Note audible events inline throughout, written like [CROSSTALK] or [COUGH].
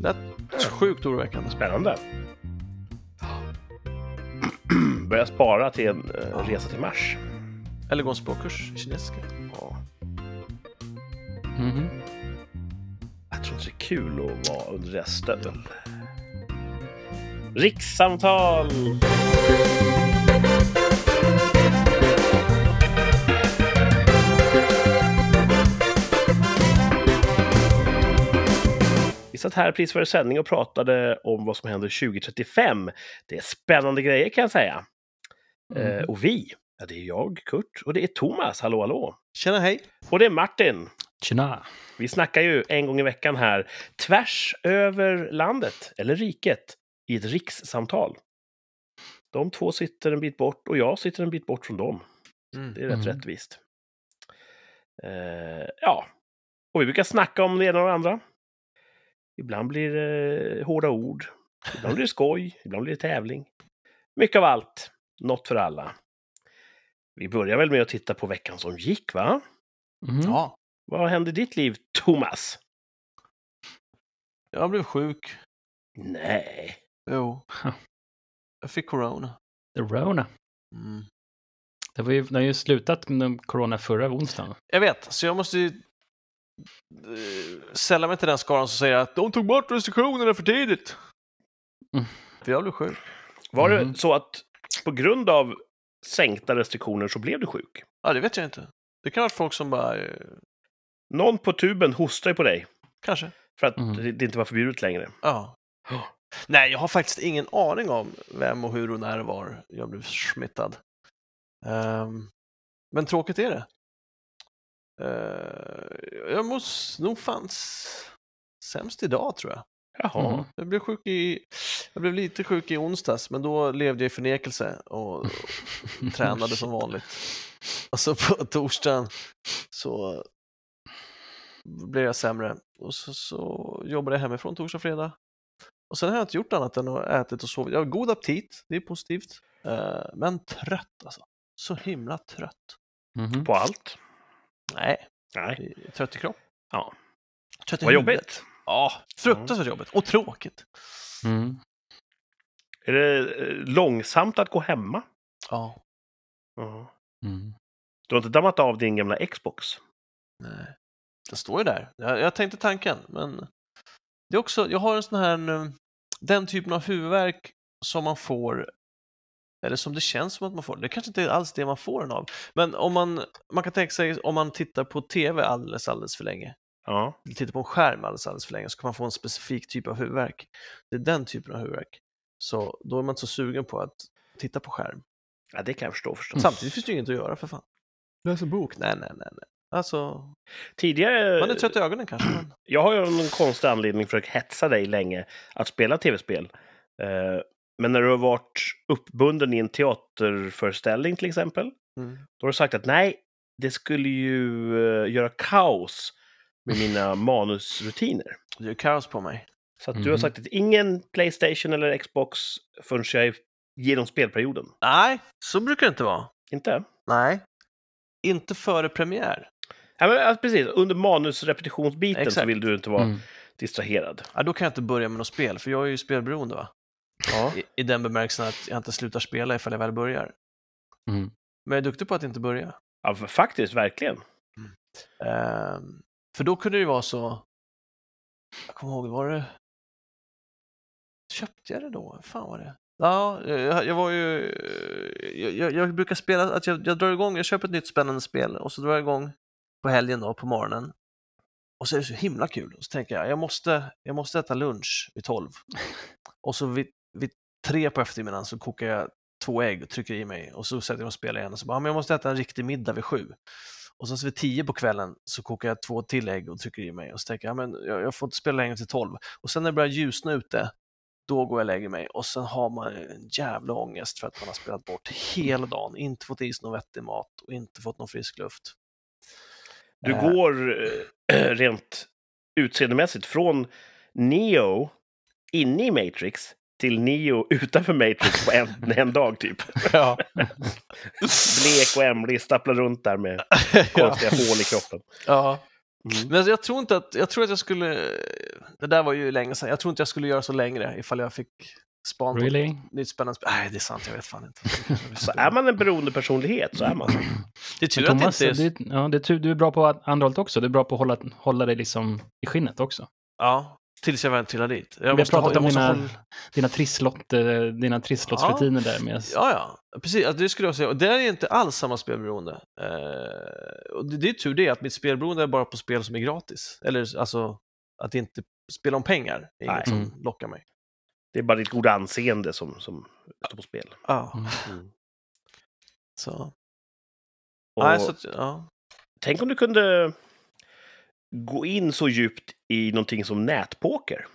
Lät sjukt oroväckande. Spännande. Börja spara till en eh, resa till Mars. Eller gå en språkkurs i kinesiska. Ja. Mhm. Jag tror inte det är kul att vara under deras stövel. Rikssamtal! Satt här precis före sändning och pratade om vad som händer 2035. Det är spännande grejer kan jag säga. Eh, och vi, ja, det är jag, Kurt, och det är Thomas, hallå hallå. Tjena, hej! Och det är Martin. Tjena! Vi snackar ju en gång i veckan här tvärs över landet, eller riket, i ett rikssamtal. De två sitter en bit bort och jag sitter en bit bort från dem. Mm. Det är rätt Mm. rättvist. Eh, ja, och vi brukar snacka om det ena och det andra. Ibland blir det hårda ord, ibland blir det skoj, ibland blir det tävling. Mycket av allt, något för alla. Vi börjar väl med att titta på veckan som gick, va? Mhm. Ja, Vad hände i ditt liv, Thomas? jag blev sjuk. Nej. Jo. Jag fick corona. The Rona. Mm. Det var ju, det har ju slutat med corona förra onsdagen. Jag vet, så jag måste ju eh, sälla mig till den skaran som säger att de tog bort restriktionerna för tidigt. Mm. För jag blev sjuk. Var Mhm. det så att på grund av sänkta restriktioner så blev du sjuk? Ja, det vet jag inte. Det kan ha varit folk som bara, eh, Någon på tuben hostade på dig kanske. för att Mhm. det inte var förbjudet längre. Ja. Nej, jag har faktiskt ingen aning om vem och hur och när och var jag blev smittad. Ehm, men tråkigt är det. Uh, jag måste nog fanns sämst idag tror jag. Jaha. Mhm. Jag blev, sjuk i, jag blev lite sjuk i onsdags, men då levde jag i förnekelse och [LAUGHS] tränade som vanligt. Och så på torsdagen så blev jag sämre och så, så jobbade jag hemifrån torsdag och fredag. Och sen har jag inte gjort annat än att ätit och sovit. Jag har god aptit, det är positivt. Eh, men trött alltså. Så himla trött. Mhm. På allt? Nej, Nej. trött i kropp. Ja. Trött i Vad huvudet. jobbigt. Ja, fruktansvärt jobbigt. Och tråkigt. Mm. Är det eh, långsamt att gå hemma? Ja, Ja. Mm. Du har inte dammat av din gamla Xbox? nej. Det står ju där. Jag, jag tänkte tanken, men det är också, jag har en sån här, eh, den typen av huvudvärk som man får, eller som det känns som att man får. Det kanske inte är alls det man får den av. Men om man, man kan tänka sig om man tittar på TV alldeles, alldeles för länge, Ja. tittar på en skärm alldeles, alldeles för länge, så kan man få en specifik typ av huvudvärk. Det är den typen av huvudvärk. Så då är man inte så sugen på att titta på skärm. ja, det kan jag förstå förstås. Samtidigt finns det ju inget att göra för fan. Läsa bok? Nej, nej, nej. nej. Alltså, Tidigare... man är trött i ögonen kanske, men... [CLEARS THROAT] Jag har ju av någon konstig anledning försökt hetsa dig länge att spela tv-spel. Eh, Men när du har varit uppbunden i en teaterföreställning till exempel, Mm. då har du sagt att nej, det skulle ju eh, göra kaos med mina [LAUGHS] manusrutiner. Det gör kaos på mig. Så att du har Mhm. sagt att ingen Playstation eller Xbox förrän jag är genom spelperioden. Nej, så brukar det inte vara. Inte? Nej. Inte före premiär. Ja, men, alltså, precis, under manusrepetitionsbiten så Exakt. vill du inte vara Mm. distraherad. Ja, då kan jag inte börja med något spel, för jag är ju spelberoende va? Ja. I, I den bemärkelsen att jag inte slutar spela ifall jag väl börjar. Mm. Men jag är duktig på att inte börja. ja, faktiskt, verkligen. Ehm, för då kunde det ju vara så... Jag kommer ihåg, var det... Köpte jag det då? Fan var det? Ja, jag, jag var ju... Jag, jag, jag brukar spela att jag, jag drar igång, jag köper ett nytt spännande spel och så drar jag igång på helgen då, på morgonen. Och så är det så himla kul. Och så tänker jag, jag måste, jag måste äta lunch vid 12. [LAUGHS] Och så vid, vid tre på eftermiddagen så kokar jag två ägg och trycker i mig och så sätter jag mig och spelar igen och så bara, "Ja, men jag måste äta en riktig middag vid sju. Och sen så vid tio på kvällen så kokar jag två till ägg och trycker i mig och så tänker jag, "Ja, men jag, jag får inte spela längre till tolv. Och sen när det börjar ljusna ute, då går jag och lägger mig och sen har man en jävla ångest för att man har spelat bort hela dagen, inte fått i sig någon vettig mat och inte fått någon frisk luft. Du Eh. går eh, rent utseendemässigt från Neo inne i Matrix till Neo utanför Matrix på en, [LAUGHS] en dag typ. Ja. Blek och ämlig, stapplar runt där med [LAUGHS] konstiga hål i kroppen. ja. Mm. Men jag tror inte att, jag tror att jag skulle, det där var ju länge sedan, jag tror inte jag skulle göra så längre ifall jag fick span Really? nytt spännande spel. Nej, det är sant, jag vet fan inte. Så är man en beroende personlighet så är man. Det är tur att Thomas, det inte är... det, ja, det är tur, du är bra på andra hållet också. Du är bra på att hålla, hålla dig liksom i skinnet också. Ja, tills jag väl trillar dit. Jag Vi har måste, pratat jag om dina, hålla... dina, trisslott, eh, dina trisslottsrutiner där med... Ja, ja, precis. Alltså, det skulle jag säga. Och det är inte alls samma spelberoende. Eh, och det, det är tur det, att mitt spelberoende är bara på spel som är gratis. Eller alltså, att inte spela om pengar är inget Nej. som lockar mig. Det är bara ditt goda anseende som, som står på spel. Ja, Mm. Mm. så. Och Nej, så att, ja. Tänk om du kunde gå in så djupt i någonting som nätpoker.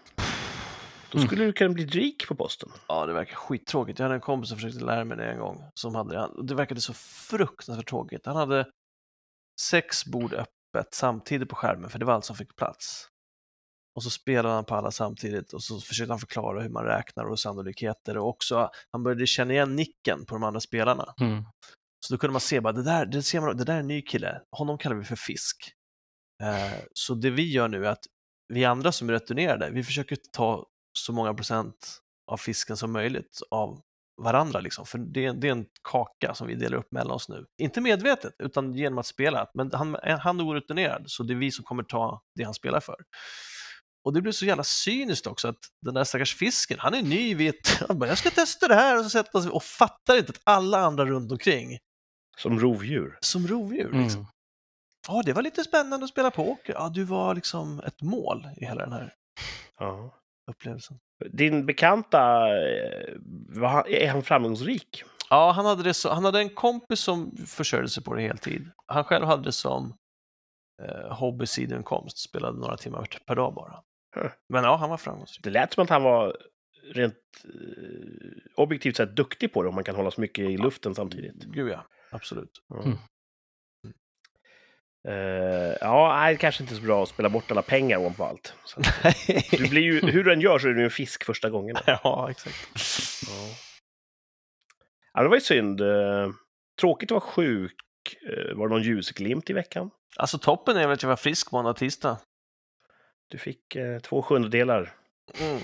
Då Mm. skulle du kunna bli rik på posten. ja, det verkar skittråkigt. Jag hade en kompis som försökte lära mig det en gång. Som hade, det verkade så fruktansvärt tråkigt. Han hade sex bord öppet samtidigt på skärmen, för det var allt som fick plats. Och så spelade han på alla samtidigt och så försökte han förklara hur man räknar och sannolikheter och också han började känna igen nicken på de andra spelarna. Mm. Så då kunde man se bara, det där, det ser man, det där är en ny kille, honom kallar vi för fisk. Eh, så det vi gör nu är att vi andra som är returnerade, vi försöker ta så många procent av fisken som möjligt av varandra, liksom. för det är, det är en kaka som vi delar upp mellan oss nu. Inte medvetet, utan genom att spela. Men han, han är orutinerad, så det är vi som kommer ta det han spelar för. Och det blir så jävla cyniskt också att den där stackars fisken, han är ny vid ett... [LAUGHS] Han bara, jag ska testa det här och så sätter han sig och fattar inte att alla andra runt omkring Som rovdjur. som rovdjur. Mm. Ja, det var lite spännande att spela poker. Ja, du var liksom ett mål i hela den här Ja. upplevelsen. Din bekanta, eh, var han- är han framgångsrik? Ja, han hade, det så, han hade en kompis som försörjde sig på det heltid. Han själv hade det som eh, hobby-sidoinkomst, spelade några timmar per dag bara. Huh. Men ja, han var framgångsrik. Det lät som att han var rent eh, objektivt sett duktig på det, om man kan hålla så mycket i luften samtidigt. Gud ja, absolut. Mm. Eh, ja, nej, det kanske inte är så bra att spela bort alla pengar ovanpå allt. Så [LAUGHS] du blir ju, hur du än gör så är du en fisk första gången. [LAUGHS] ja, exakt. Ja. ja, det var ju synd. Eh, Tråkigt att vara sjuk. Eh, Var det någon ljusglimt i veckan? Alltså toppen är väl att jag var frisk måndag, tisdag. Du fick eh, två sjundedelar Mm.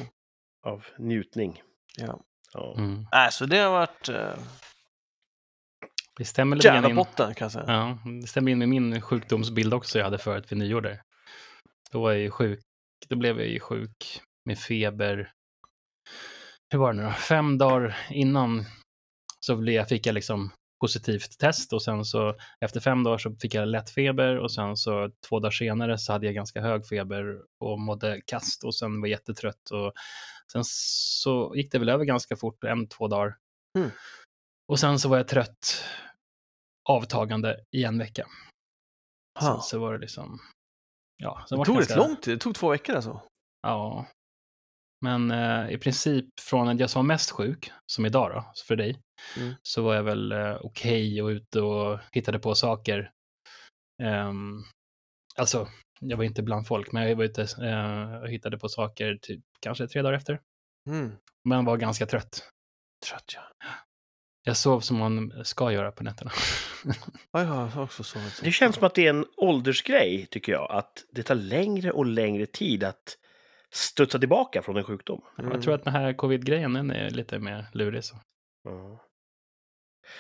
av njutning. Ja. Ja. Mm. Äh, så det har varit eh, Det stämmer lite in. Järnabotten kan jag säga. Ja, det stämmer in med min sjukdomsbild också jag hade förut vid nyår där. Då var jag ju sjuk, då blev jag ju sjuk med feber. Hur var det nu då? Fem dagar innan så blev fick jag liksom positivt test och sen så efter fem dagar så fick jag lätt feber och sen så två dagar senare så hade jag ganska hög feber och mådde kast och sen var jättetrött och sen så gick det väl över ganska fort, en, två dagar. Mm. Och sen så var jag trött avtagande i en vecka. Sen Ja. så var det liksom, ja. Det tog ganska- rätt lång tid, det tog två veckor alltså. Ja. Men eh, i princip från att jag som var mest sjuk, som idag då, för dig, Mm. så var jag väl eh, okej och ute och hittade på saker. Ehm, alltså, jag var inte bland folk, men jag var ute eh, och hittade på saker typ kanske tre dagar efter. Mm. Men var ganska trött. Trött ja. Jag sov som man ska göra på nätterna. [LAUGHS] Ja, jag har också sovit. så. Det känns som att det är en åldersgrej, tycker jag. Att det tar längre och längre tid att studsa tillbaka från en sjukdom. Mm. Jag tror att den här covid-grejen den är lite mer lurig. Så. Ja.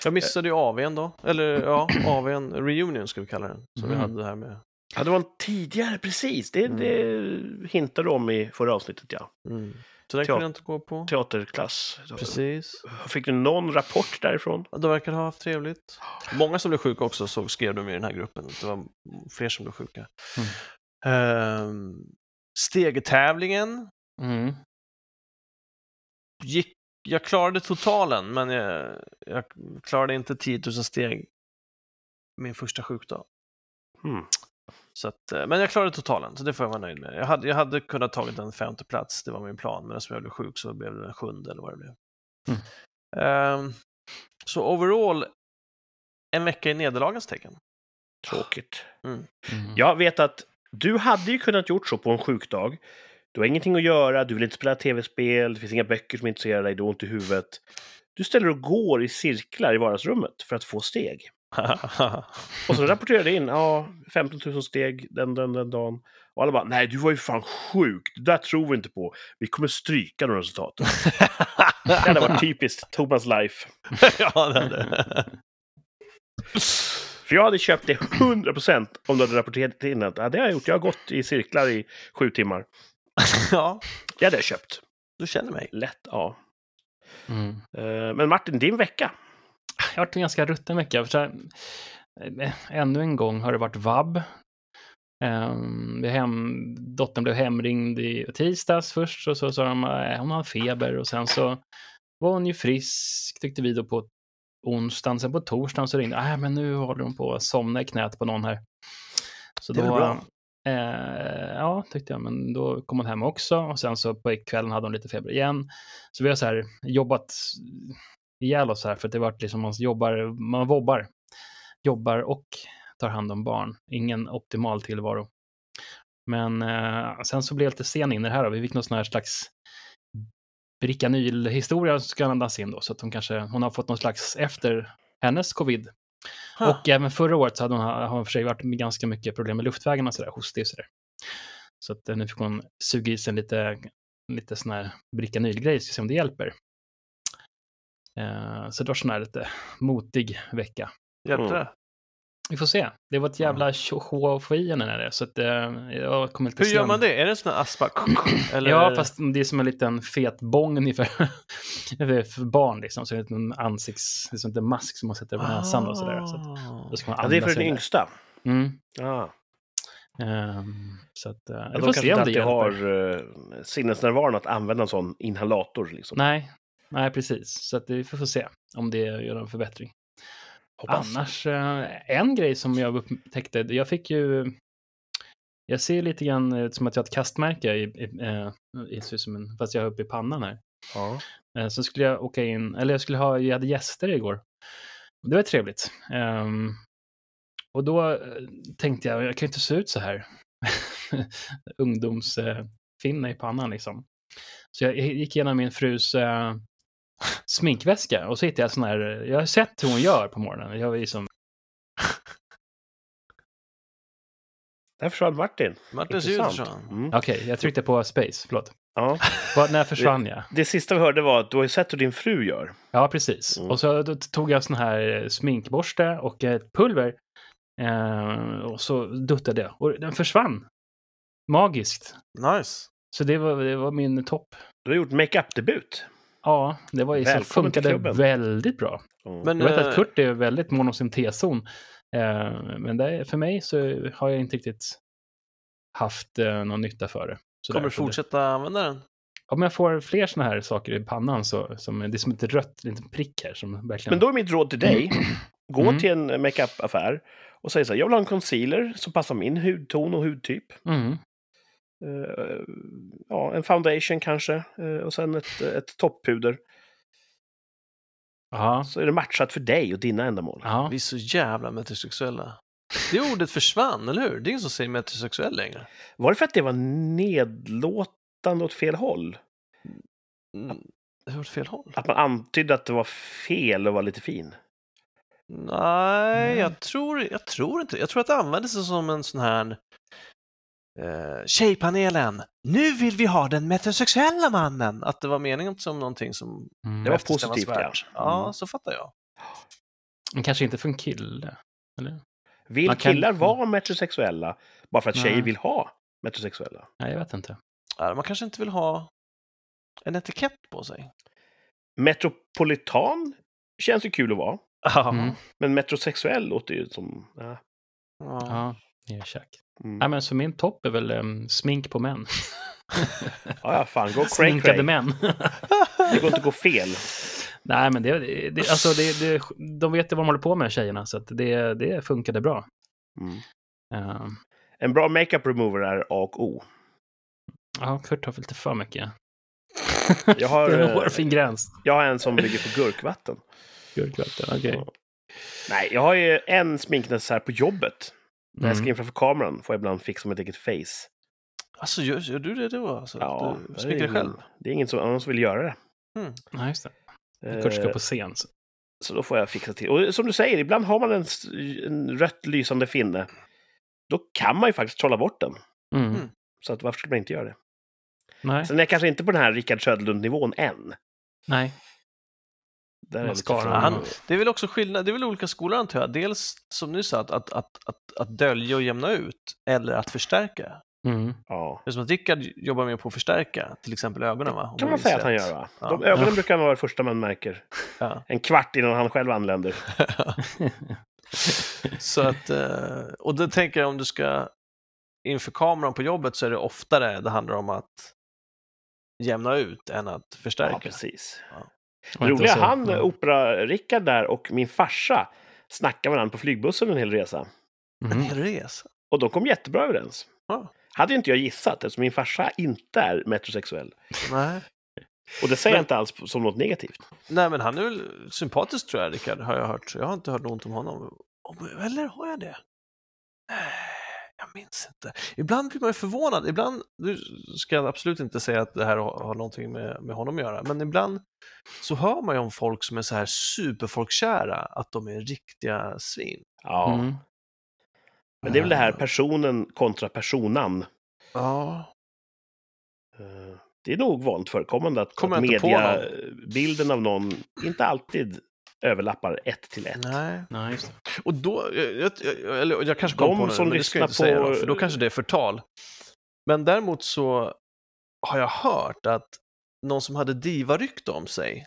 Jag missade ju AWn då, eller ja, [CLEARS THROAT] AWn reunion ska vi kalla den, som vi Mm. hade det här med. Ja, det var en tidigare, precis. Det, Mm. det hintade du om i förra avsnittet, ja. Mm. Så den kunde jag inte gå på. Teaterklass. Precis. Fick du någon rapport därifrån? Ja, De verkar ha haft trevligt. Många som blev sjuka också, så skrev de i den här gruppen. Det var fler som blev sjuka. Ehm, stegetävlingen Mm. gick, jag klarade totalen, men jag, jag klarade inte 10 000 steg min första sjukdag. Mm. Så att, eh, men jag klarade totalen, så det får jag vara nöjd med. Jag hade, jag hade kunnat tagit en femte plats, det var min plan, men eftersom jag blev sjuk så blev det en sjunde eller vad det blev. Mm. Ehm, så overall, en vecka i nederlagens tecken. Tråkigt. Mm. Jag vet att du hade ju kunnat gjort så på en sjukdag. Du har ingenting att göra, du vill inte spela tv-spel, det finns inga böcker som intresserar dig, du har ont i huvudet. Du ställer och går i cirklar i vardagsrummet för att få steg. Och så rapporterade in, ja, 15 000 steg den, den, den dagen. Och alla bara, nej, du var ju fan sjuk. Det där tror vi inte på. Vi kommer stryka de resultaten. [LAUGHS] Det hade varit typiskt Thomas life. [LAUGHS] ja, det hade För jag hade köpt det 100% om du hade rapporterat in att ja, det har jag gjort. Jag har gått i cirklar i sju timmar. [LAUGHS] Ja, Det hade jag köpt. du känner mig. Lätt, ja. Mm. Eh, Men Martin, din vecka. Jag har varit en ganska rutten vecka. För så här, eh, ännu en gång har det varit vab. Um, hem, dottern blev hemringd i tisdags först och så sa de att hon har feber och sen så var hon ju frisk tyckte vi då på onsdagen. Sen på torsdagen så ringde äh, men nu håller hon på att somna i knät på någon här. Så Det är då, bra. Eh, ja, tyckte jag, men då kom hon hem också och sen så på kvällen hade hon lite feber igen. Så vi har så här jobbat ihjäl oss här för att det varit liksom man jobbar, man vobbar, jobbar och tar hand om barn. Ingen optimal tillvaro. Men eh, sen så blev jag lite sen in i det här och vi fick någon sån här slags Brickanyl-historia som ska andas in då, så att hon kanske, hon har fått någon slags efter hennes covid. Huh. Och även förra året så hade hon, har hon för sig varit med ganska mycket problem med luftvägarna sådär, hostig och sådär. Så att eh, nu fick hon suga i sig lite, lite sån här Brickanyl-grej, ska se om det hjälper. Eh, så det var sån här lite motig vecka. Hjälpte Mm. det? Vi får se. Det var ett jävla tjohå när det, så att eh, jag kommer lite Hur gör man det? Är det en sån här aspa? [CLEARS THROAT] Eller? Ja, fast det är som en liten fet bång ungefär. [LAUGHS] för barn liksom. Så det är en ansikts... Det är som en mask som man sätter på näsan och sådär. Så att, Ah. då ska man Ja, det är för den yngsta. Mm. Ja. Ehm, så att, eh, Ja, vi de får kanske se om det hjälper. har uh, sinnesnärvaron att använda en sån inhalator. Liksom. Nej, nej, precis. Så att vi får se om det gör en förbättring. Hoppas. Annars, eh, en grej som jag upptäckte, jag fick ju... Jag ser lite grann ut som att jag har ett kastmärke, i, i, eh, i, fast jag har uppe i pannan här. Ja. Eh, Så skulle jag åka in, eller jag skulle ha, jag hade gäster igår. Det var trevligt. Ehm, och då eh, tänkte jag, jag kan ju inte se ut så här. [LAUGHS] Ungdomsfinne i pannan liksom. Så jag gick igenom min frus eh, sminkväska och så hittade jag sån här, jag har sett hur hon gör på morgonen. Jag var liksom, Där försvann Martin. Martins ljud försvann. Mm. okej, jag tryckte på space, förlåt. Ja. Vad- när försvann jag? Det sista vi hörde var att du har ju sett hur din fru gör. Ja, precis. Mm. Och så då tog jag sån här eh, sminkborste och ett pulver. Eh, och så duttade jag. Och den försvann. Magiskt. Nice. Så det var, det var min topp. Du har gjort makeup-debut. Ja, det var ju så Välkommen funkade väldigt bra. Mm. Men, Jag vet eh, att Kurt är väldigt mån om sin T-zon. Eh, men det, för mig så har jag inte riktigt haft eh, någon nytta för det. Så kommer du fortsätta använda den? Om jag får fler såna här saker i pannan så som, det är som ett rött liten prick här som verkligen... Men då är mitt råd till dig. [CLEARS THROAT] Gå Mm. till en makeup-affär och säg så här, jag vill ha en concealer som passar min hudton och hudtyp. Mm. Eh, ja, en foundation kanske. eh, och sen ett, ett topppuder. Ja. Så är det matchat för dig och dina ändamål. Ja. Vi är så jävla metrosexuella. Det ordet försvann, eller hur? Det är ingen som säger metrosexuell längre. Var det för att det var nedlåtande åt fel håll? Mm, det var åt fel håll. Att man antydde att det var fel att vara lite fin? Nej, Mm. jag tror, jag tror inte Jag tror att det användes som en sån här eh, Tjejpanelen, nu vill vi ha den metrosexuella mannen. Att det var meningen som någonting som Mm. Det var positivt, ja. Ja, Mm. så fattar jag. Men kanske inte för en kille. Eller? Vill Man kan- killar vara metrosexuella bara för att tjejer Nej. vill ha metrosexuella? Nej, jag vet inte. Ja, man kanske inte vill ha en etikett på sig. Metropolitan känns ju kul att vara. Ja. Mm. Men metrosexuell låter ju som... Ja. Ja. Ja, nerkäk. Mm. Nej, men så min topp är väl em, smink på män. [LAUGHS] ja, ja, fan. Gå cray Sminkade cray. män. [LAUGHS] Det går inte att gå fel. Nej, men det, det, alltså det, det, de vet ju vad de håller på med, tjejerna, så att det, det funkade bra. Mm. Ehm, En bra makeup remover är A och O. Ja, Kurt har lite för mycket. [LAUGHS] Jag har, det är en eh, hårfin gräns. Jag har en som bygger på gurkvatten. Gurkvatten, okej. Ja. Nej, jag har ju en sminknecessär på jobbet. När jag ska Mm. in framför kameran får jag ibland fixa mitt eget face. Alltså, gör, gör du det då? Alltså, Ja, du det sminkar ingen- själv? Det är ingen som, annan som vill göra det. Mm. Ja, just det. Kurt ska Eh, på scen. så- Så då får jag fixa till. Och som du säger, ibland har man en, en rött lysande finne. Då kan man ju faktiskt trolla bort den. Mm. Mm. Så att varför skulle man inte göra det? Nej. Sen är jag kanske inte på den här Rickard Söderlund-nivån än. Nej. Där är jag lite Mascara. från- Han, det är väl också skillnad, det är väl olika skolor antar jag. Dels som ni sa, att, att, att, att, att dölja och jämna ut eller att förstärka. Mm. Ja. Det är som att Rickard jobbar mer på att förstärka, till exempel ögonen va? Om kan man säga att han gör, va? Ja. De ögonen Ja. brukar vara det första man märker. Ja. En kvart innan han själv anländer. [LAUGHS] Så att, eh, och då tänker jag om du ska inför kameran på jobbet så är det oftare det handlar om att jämna ut än att Ja, förstärka. precis. Och Det roliga, så- han, ja. Opera-Rickard där och min farsa snackade varandra på flygbussen en hel resa. En Mhm. hel resa. Och de kom jättebra överens. Ja. Hade ju inte jag gissat eftersom min farsa inte är metrosexuell. Nej. Och det säger jag Men- inte alls som något negativt. Nej, men han är väl sympatisk tror jag, Rickard, har jag hört. Jag har inte hört något om honom. Om- Eller har jag det? Minns inte. Ibland blir man ju förvånad. Ibland, nu ska jag absolut inte säga att det här har, någonting med, med honom att göra, men ibland så hör man ju om folk som är så här superfolkkära, att de är riktiga svin. Ja. Mm. Men det är väl det här personen kontra personan. Ja. Eh, Det är nog vanligt förekommande att, att mediabilden av någon inte alltid överlappar ett till ett. Nej. Nej. Och då, jag, jag, jag, eller jag kanske kom De på nu, som men det ska jag inte säga på- då, för då kanske det är förtal. Men däremot så har jag hört att någon som hade diva-rykte om sig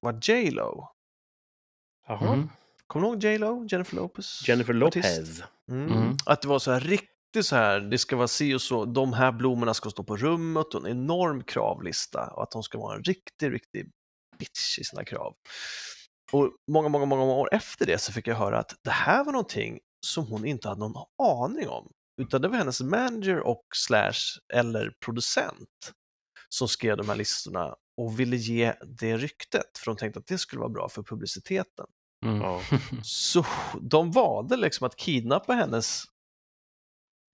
var J Lo. Jaha. Mm. Kommer du ihåg J Lo? Jennifer Lopez? Jennifer. Lopez. Mm. Mm. Att det var så här riktigt så här, det ska vara si och så, de här blommorna ska stå på rummet och en enorm kravlista och att de ska vara en riktig, riktig bitch i sina krav. Och många, många, många år efter det så fick jag höra att det här var någonting som hon inte hade någon aning om, utan det var hennes manager och slash eller producent som skrev de här listorna och ville ge det ryktet, för de tänkte att det skulle vara bra för publiciteten. Mm. Ja. [LAUGHS] Så de valde liksom att kidnappa hennes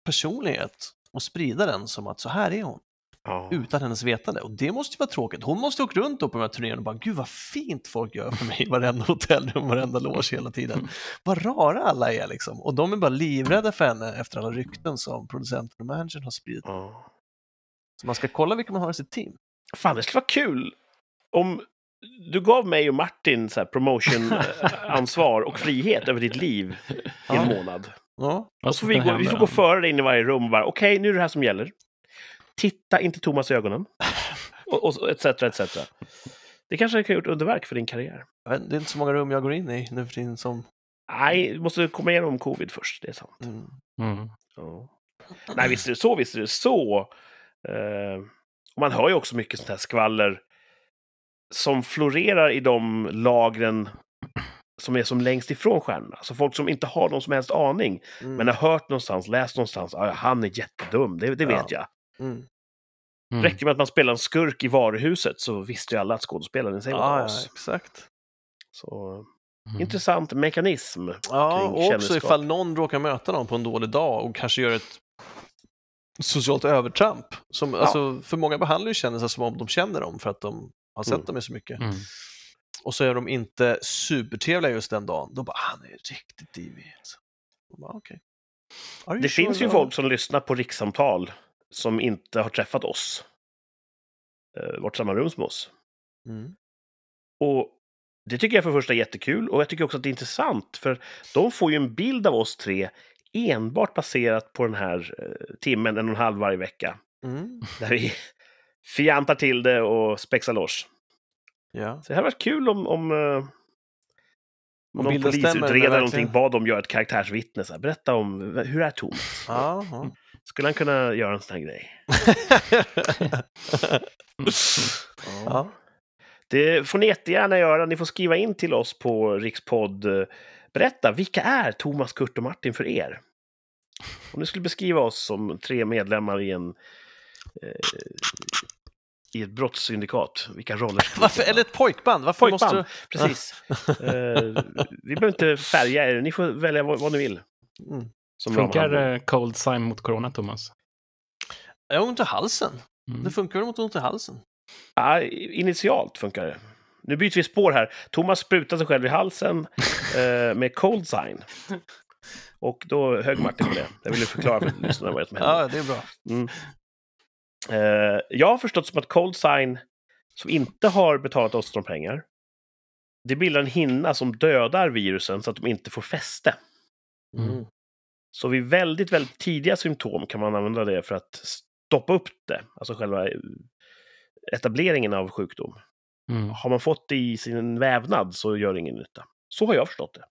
personlighet och sprida den som att så här är hon, Ja. utan hennes vetande. Och det måste ju vara tråkigt. Hon måste åka runt på de här turnéerna och bara, gud vad fint folk gör för mig i varenda [LAUGHS] hotellrum, varenda loge hela tiden. Vad rara alla är liksom. Och de är bara livrädda för henne efter alla rykten som producenten och managern har spridit. Ja. Så man ska kolla vilka man har i sitt team. Fan, det skulle vara kul om du gav mig och Martin så här promotion-ansvar och frihet över ditt liv i en månad. Ja, Och så får vi, gå, vi får gå före dig in i varje rum och bara, okej, nu är det här som gäller. Titta inte Thomas i ögonen. [LAUGHS] Och, och etc, etc. Det kanske kan ha gjort underverk för din karriär. det är inte så många rum jag går in i nu för tiden som... Nej, du måste komma igenom covid först, det är sant. Mm. Mm. Ja. Nej, visst är det så, visst är det så. Eh, och man hör ju också mycket sånt här skvaller som florerar i de lagren som är som längst ifrån stjärnorna. Så folk som inte har någon som helst aning, Mm. men har hört någonstans, läst någonstans, ah, han är jättedum, det, det vet jag. Mm. Mm. Räcker med att man spelar en skurk i varuhuset så visste ju alla att skådespelaren i sig var Ja, ja, as. exakt. Så Mm. intressant mekanism. Ja, och också kändisskap. ifall någon råkar möta någon på en dålig dag och kanske gör ett socialt övertramp. Som, alltså, för många behandlar ju kändisar som om de känner dem för att de har sett Mm. dem i så mycket. Mm. Och så är de inte supertrevliga just den dagen. Då bara, han är riktigt divig. alltså. Bara, okay. Det sure finns ju folk som lyssnar på rikssamtal som inte har träffat oss. Eh, varit samma rum som oss. Mm. Och det tycker jag för det första är jättekul och jag tycker också att det är intressant för de får ju en bild av oss tre enbart baserat på den här eh, timmen, en och en halv varje vecka. Mm. [LAUGHS] Där vi fjantar till det och spexar loss. Ja. Så det hade varit kul om, om, eh, om någon stämmer, polisutredare eller någonting bad dem göra ett karaktärsvittne. Så här, berätta om, hur är Thomas? Skulle han kunna göra en sån här grej? [LAUGHS] ja. Det får ni jättegärna göra. Ni får skriva in till oss på Rikspodd. Berätta, vilka är Thomas, Kurt och Martin för er? Om ni skulle beskriva oss som tre medlemmar i en eh, i ett brottssyndikat, vilka roller skulle Varför, eller ett pojkband. Varför Pojkband, måste precis. [LAUGHS] Eh, vi behöver inte färga er, ni får välja vad, vad ni vill. du... Mm. Som Funkar eh, Cold Sign mot Corona, Thomas? Jag har ont i halsen. Mm. Det funkar mot ont i halsen? Ja, initialt funkar det. Nu byter vi spår här. Thomas sprutar sig själv i halsen [LAUGHS] eh, med cold sign. Och då högg Martin på det. Jag ville förklara för lyssnarna vad som hände. Ja, det är bra. Mm. Eh, jag har förstått som att Cold Sign, som inte har betalat oss några pengar, det bildar en hinna som dödar virusen så att de inte får fäste. Mm. Så vid väldigt, väldigt tidiga symptom kan man använda det för att stoppa upp det, alltså själva eh, etableringen av sjukdom. Mm. Har man fått det i sin vävnad så gör det ingen nytta. Så har jag förstått det.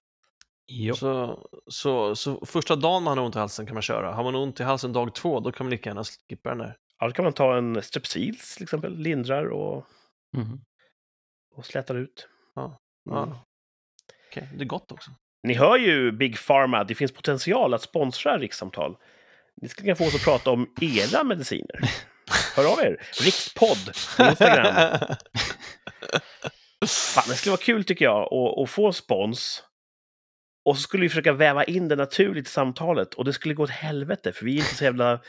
Jo. Så, så, så första dagen man har ont i halsen kan man köra. Har man ont i halsen dag två, då kan man lika gärna skippa den där. Ja, då kan man ta en Strepsils till exempel, lindrar och, Mm. och slätar ut. Ja. Mm. Okej, Det är gott också. Ni hör ju Big Pharma, det finns potential att sponsra rikssamtal. Ni ska kunna få oss att prata om era mediciner. [LAUGHS] Hör av er! Rikspodd på Instagram. Fan, det skulle vara kul tycker jag att, att få spons. Och så skulle vi försöka väva in det naturligt i samtalet och det skulle gå åt helvete för vi är inte så jävla...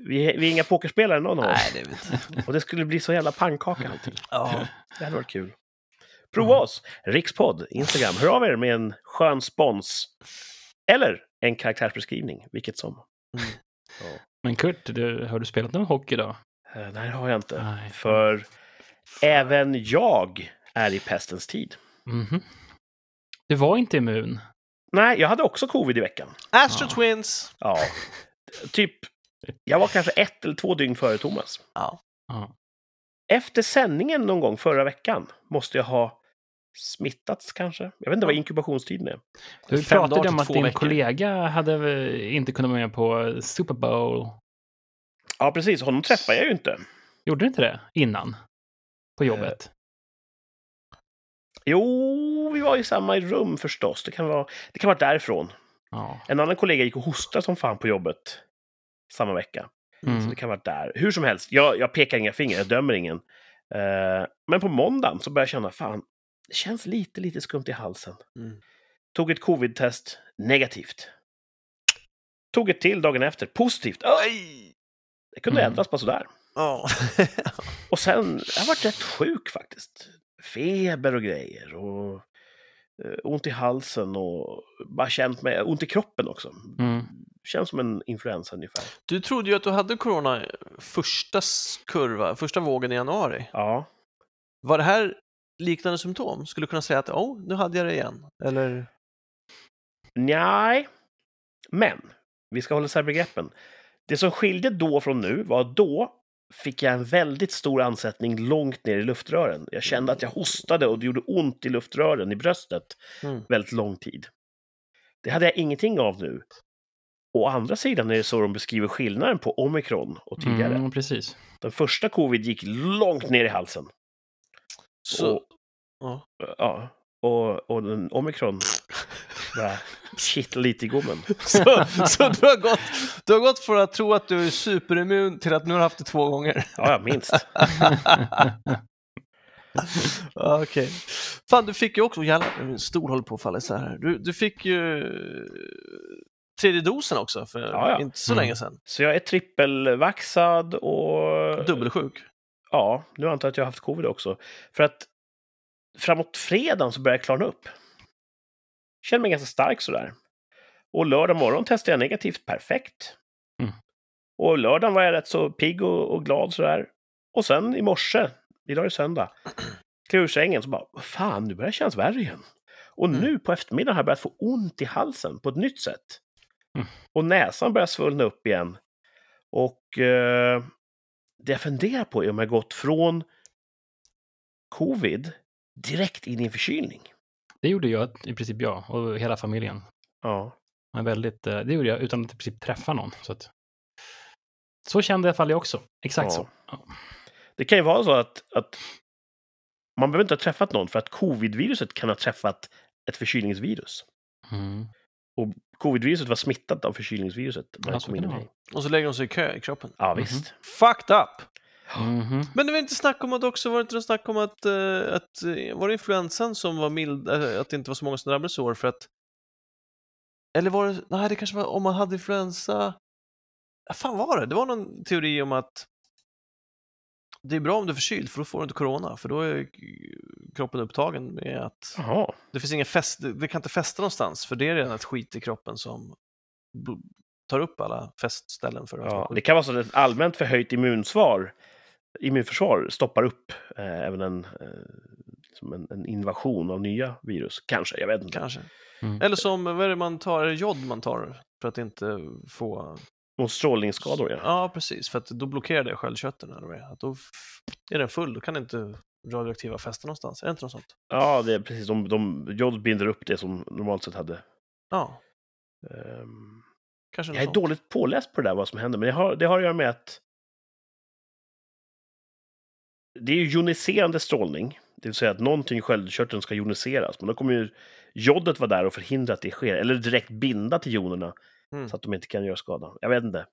Vi är, vi är inga pokerspelare någon av Nej, oss. det vet jag. Och det skulle bli så jävla pannkaka allting. Ja. Det hade varit kul. Prova oss! Rikspodd, Instagram. Hör av er med en skön spons. Eller en karaktärsbeskrivning, vilket som. Mm. Ja. Men Kurt, du, har du spelat någon hockey då? Eh, Nej, det har jag inte. Nej. För även jag är i pestens tid. Mhm. Du var inte immun. Nej, jag hade också covid i veckan. Astro Ja. Twins! Ja, typ. Jag var kanske ett eller två dygn före Thomas. Ja. Ja. Efter sändningen någon gång förra veckan måste jag ha smittats kanske. Jag vet inte vad inkubationstiden är. Du pratade om att din veckor. kollega hade eh, inte kunnat vara med på Super Bowl. Ja, precis. Honom träffade jag ju inte. Gjorde du inte det innan? På jobbet? Jo, vi var i samma rum förstås. Det kan vara, det kan vara därifrån. Ja. En annan kollega gick och hostade som fan på jobbet samma vecka. Så Mm. det kan vara där. Hur som helst, jag, jag pekar inga fingrar, jag dömer ingen. Eh, men på måndagen så började jag känna, fan, det känns lite, lite skumt i halsen. Mm. Tog ett covid-test, negativt. Tog ett till dagen efter, positivt. Aj! Det kunde Mm. ändras bara sådär. Ja. [LAUGHS] Och sen, jag varit rätt sjuk faktiskt. Feber och grejer. Och eh, ont i halsen och bara känt mig, ont i kroppen också. Mm. Känns som en influensa ungefär. Du trodde ju att du hade corona första s- kurva, första vågen i januari. Ja. Var det här liknande symptom? Skulle du kunna säga att oh, nu hade jag det igen? Eller? Nej. Men, vi ska hålla isär begreppen. Det som skilde då från nu var att då fick jag en väldigt stor ansättning långt ner i luftrören. Jag kände att jag hostade och det gjorde ont i luftrören, i bröstet, Mm. väldigt lång tid. Det hade jag ingenting av nu. Å andra sidan är det så de beskriver skillnaden på omikron och tidigare. Mm, precis. Den första covid gick långt ner i halsen. Så, Och, ja. ja, och, och den omikron bara [LAUGHS] kittlade lite i gommen. [LAUGHS] så, så du, har gått, du har gått från att tro att du är superimmun till att nu har du haft det två gånger? Ja, minst. Ja, [LAUGHS] Okej. Fan, du fick ju också, jävlar, min stol håller på att falla isär här. Du, du fick ju tredje dosen också för Ja, ja. inte så Mm. länge sedan. Så jag är trippelvaxad och... Dubbelsjuk. Ja, nu antar jag att jag har haft covid också. För att framåt fredagen så börjar jag klarna upp. Känner mig ganska stark sådär. Och lördag morgon testade jag negativt perfekt. Mm. Och lördagen var jag rätt så pigg och, och glad sådär. Och sen i morse, idag är det söndag, klev ur sängen så bara, "Vad fan, nu börjar det kännas värre igen. Och Mm. nu på eftermiddagen har jag börjat få ont i halsen på ett nytt sätt. Mm. Och näsan börjar svullna upp igen. Och eh, det jag funderar på är om jag gått från covid direkt in i en förkylning. Det gjorde jag, i princip jag och hela familjen. Ja. Men väldigt, eh, det gjorde jag utan att i princip träffa någon. Så, att, så kände i alla fall jag också. Exakt Ja. så. Ja. Det kan ju vara så att, att man behöver inte ha träffat någon för att covid-viruset kan ha träffat ett förkylningsvirus. Mm. Covid-viruset var smittat av förkylningsviruset när Ja, det så kom kan in i det mig. Och så lägger de sig i kö i kroppen. Ja, Mhm. visst. Fucked up! Mhm. Men det var inte snack om att också, var det inte snack om att, eh, att eh, var det influensan som var mild, eh, att det inte var så många som drabbades i år för att eller var det, nej det kanske var om man hade influensa, ja, fan var det? Det var någon teori om att det är bra om du är förkyld för då får du inte corona för då är kroppen upptagen med att Jaha. det finns ingen fäst, det, kan inte fästa någonstans för det är redan ett skit i kroppen som tar upp alla fästställen för Ja, det kan vara så att ett allmänt förhöjt immunsvar, immunförsvar stoppar upp eh, även en, eh, som en, en invasion av nya virus. Kanske, jag vet inte. Kanske. Mm. Eller som, vad är det man tar, är det jod man tar för att inte få... Mot strålningsskador, ja. Ja, precis, för att då blockerar det sköldkörteln. Att då är den full, då kan inte radioaktiva fästa någonstans. Är det inte något sånt? Ja, det är precis. De, de, jod binder upp det som normalt sett hade. Ja, ehm, kanske jag är sånt. dåligt påläst på det där, vad som händer, men det har, det har att göra med att det är ju joniserande strålning, det vill säga att någonting i sköldkörteln ska joniseras, men då kommer ju jodet vara där och förhindra att det sker, eller direkt binda till jonerna Mm. så att de inte kan göra skada. Jag vet inte.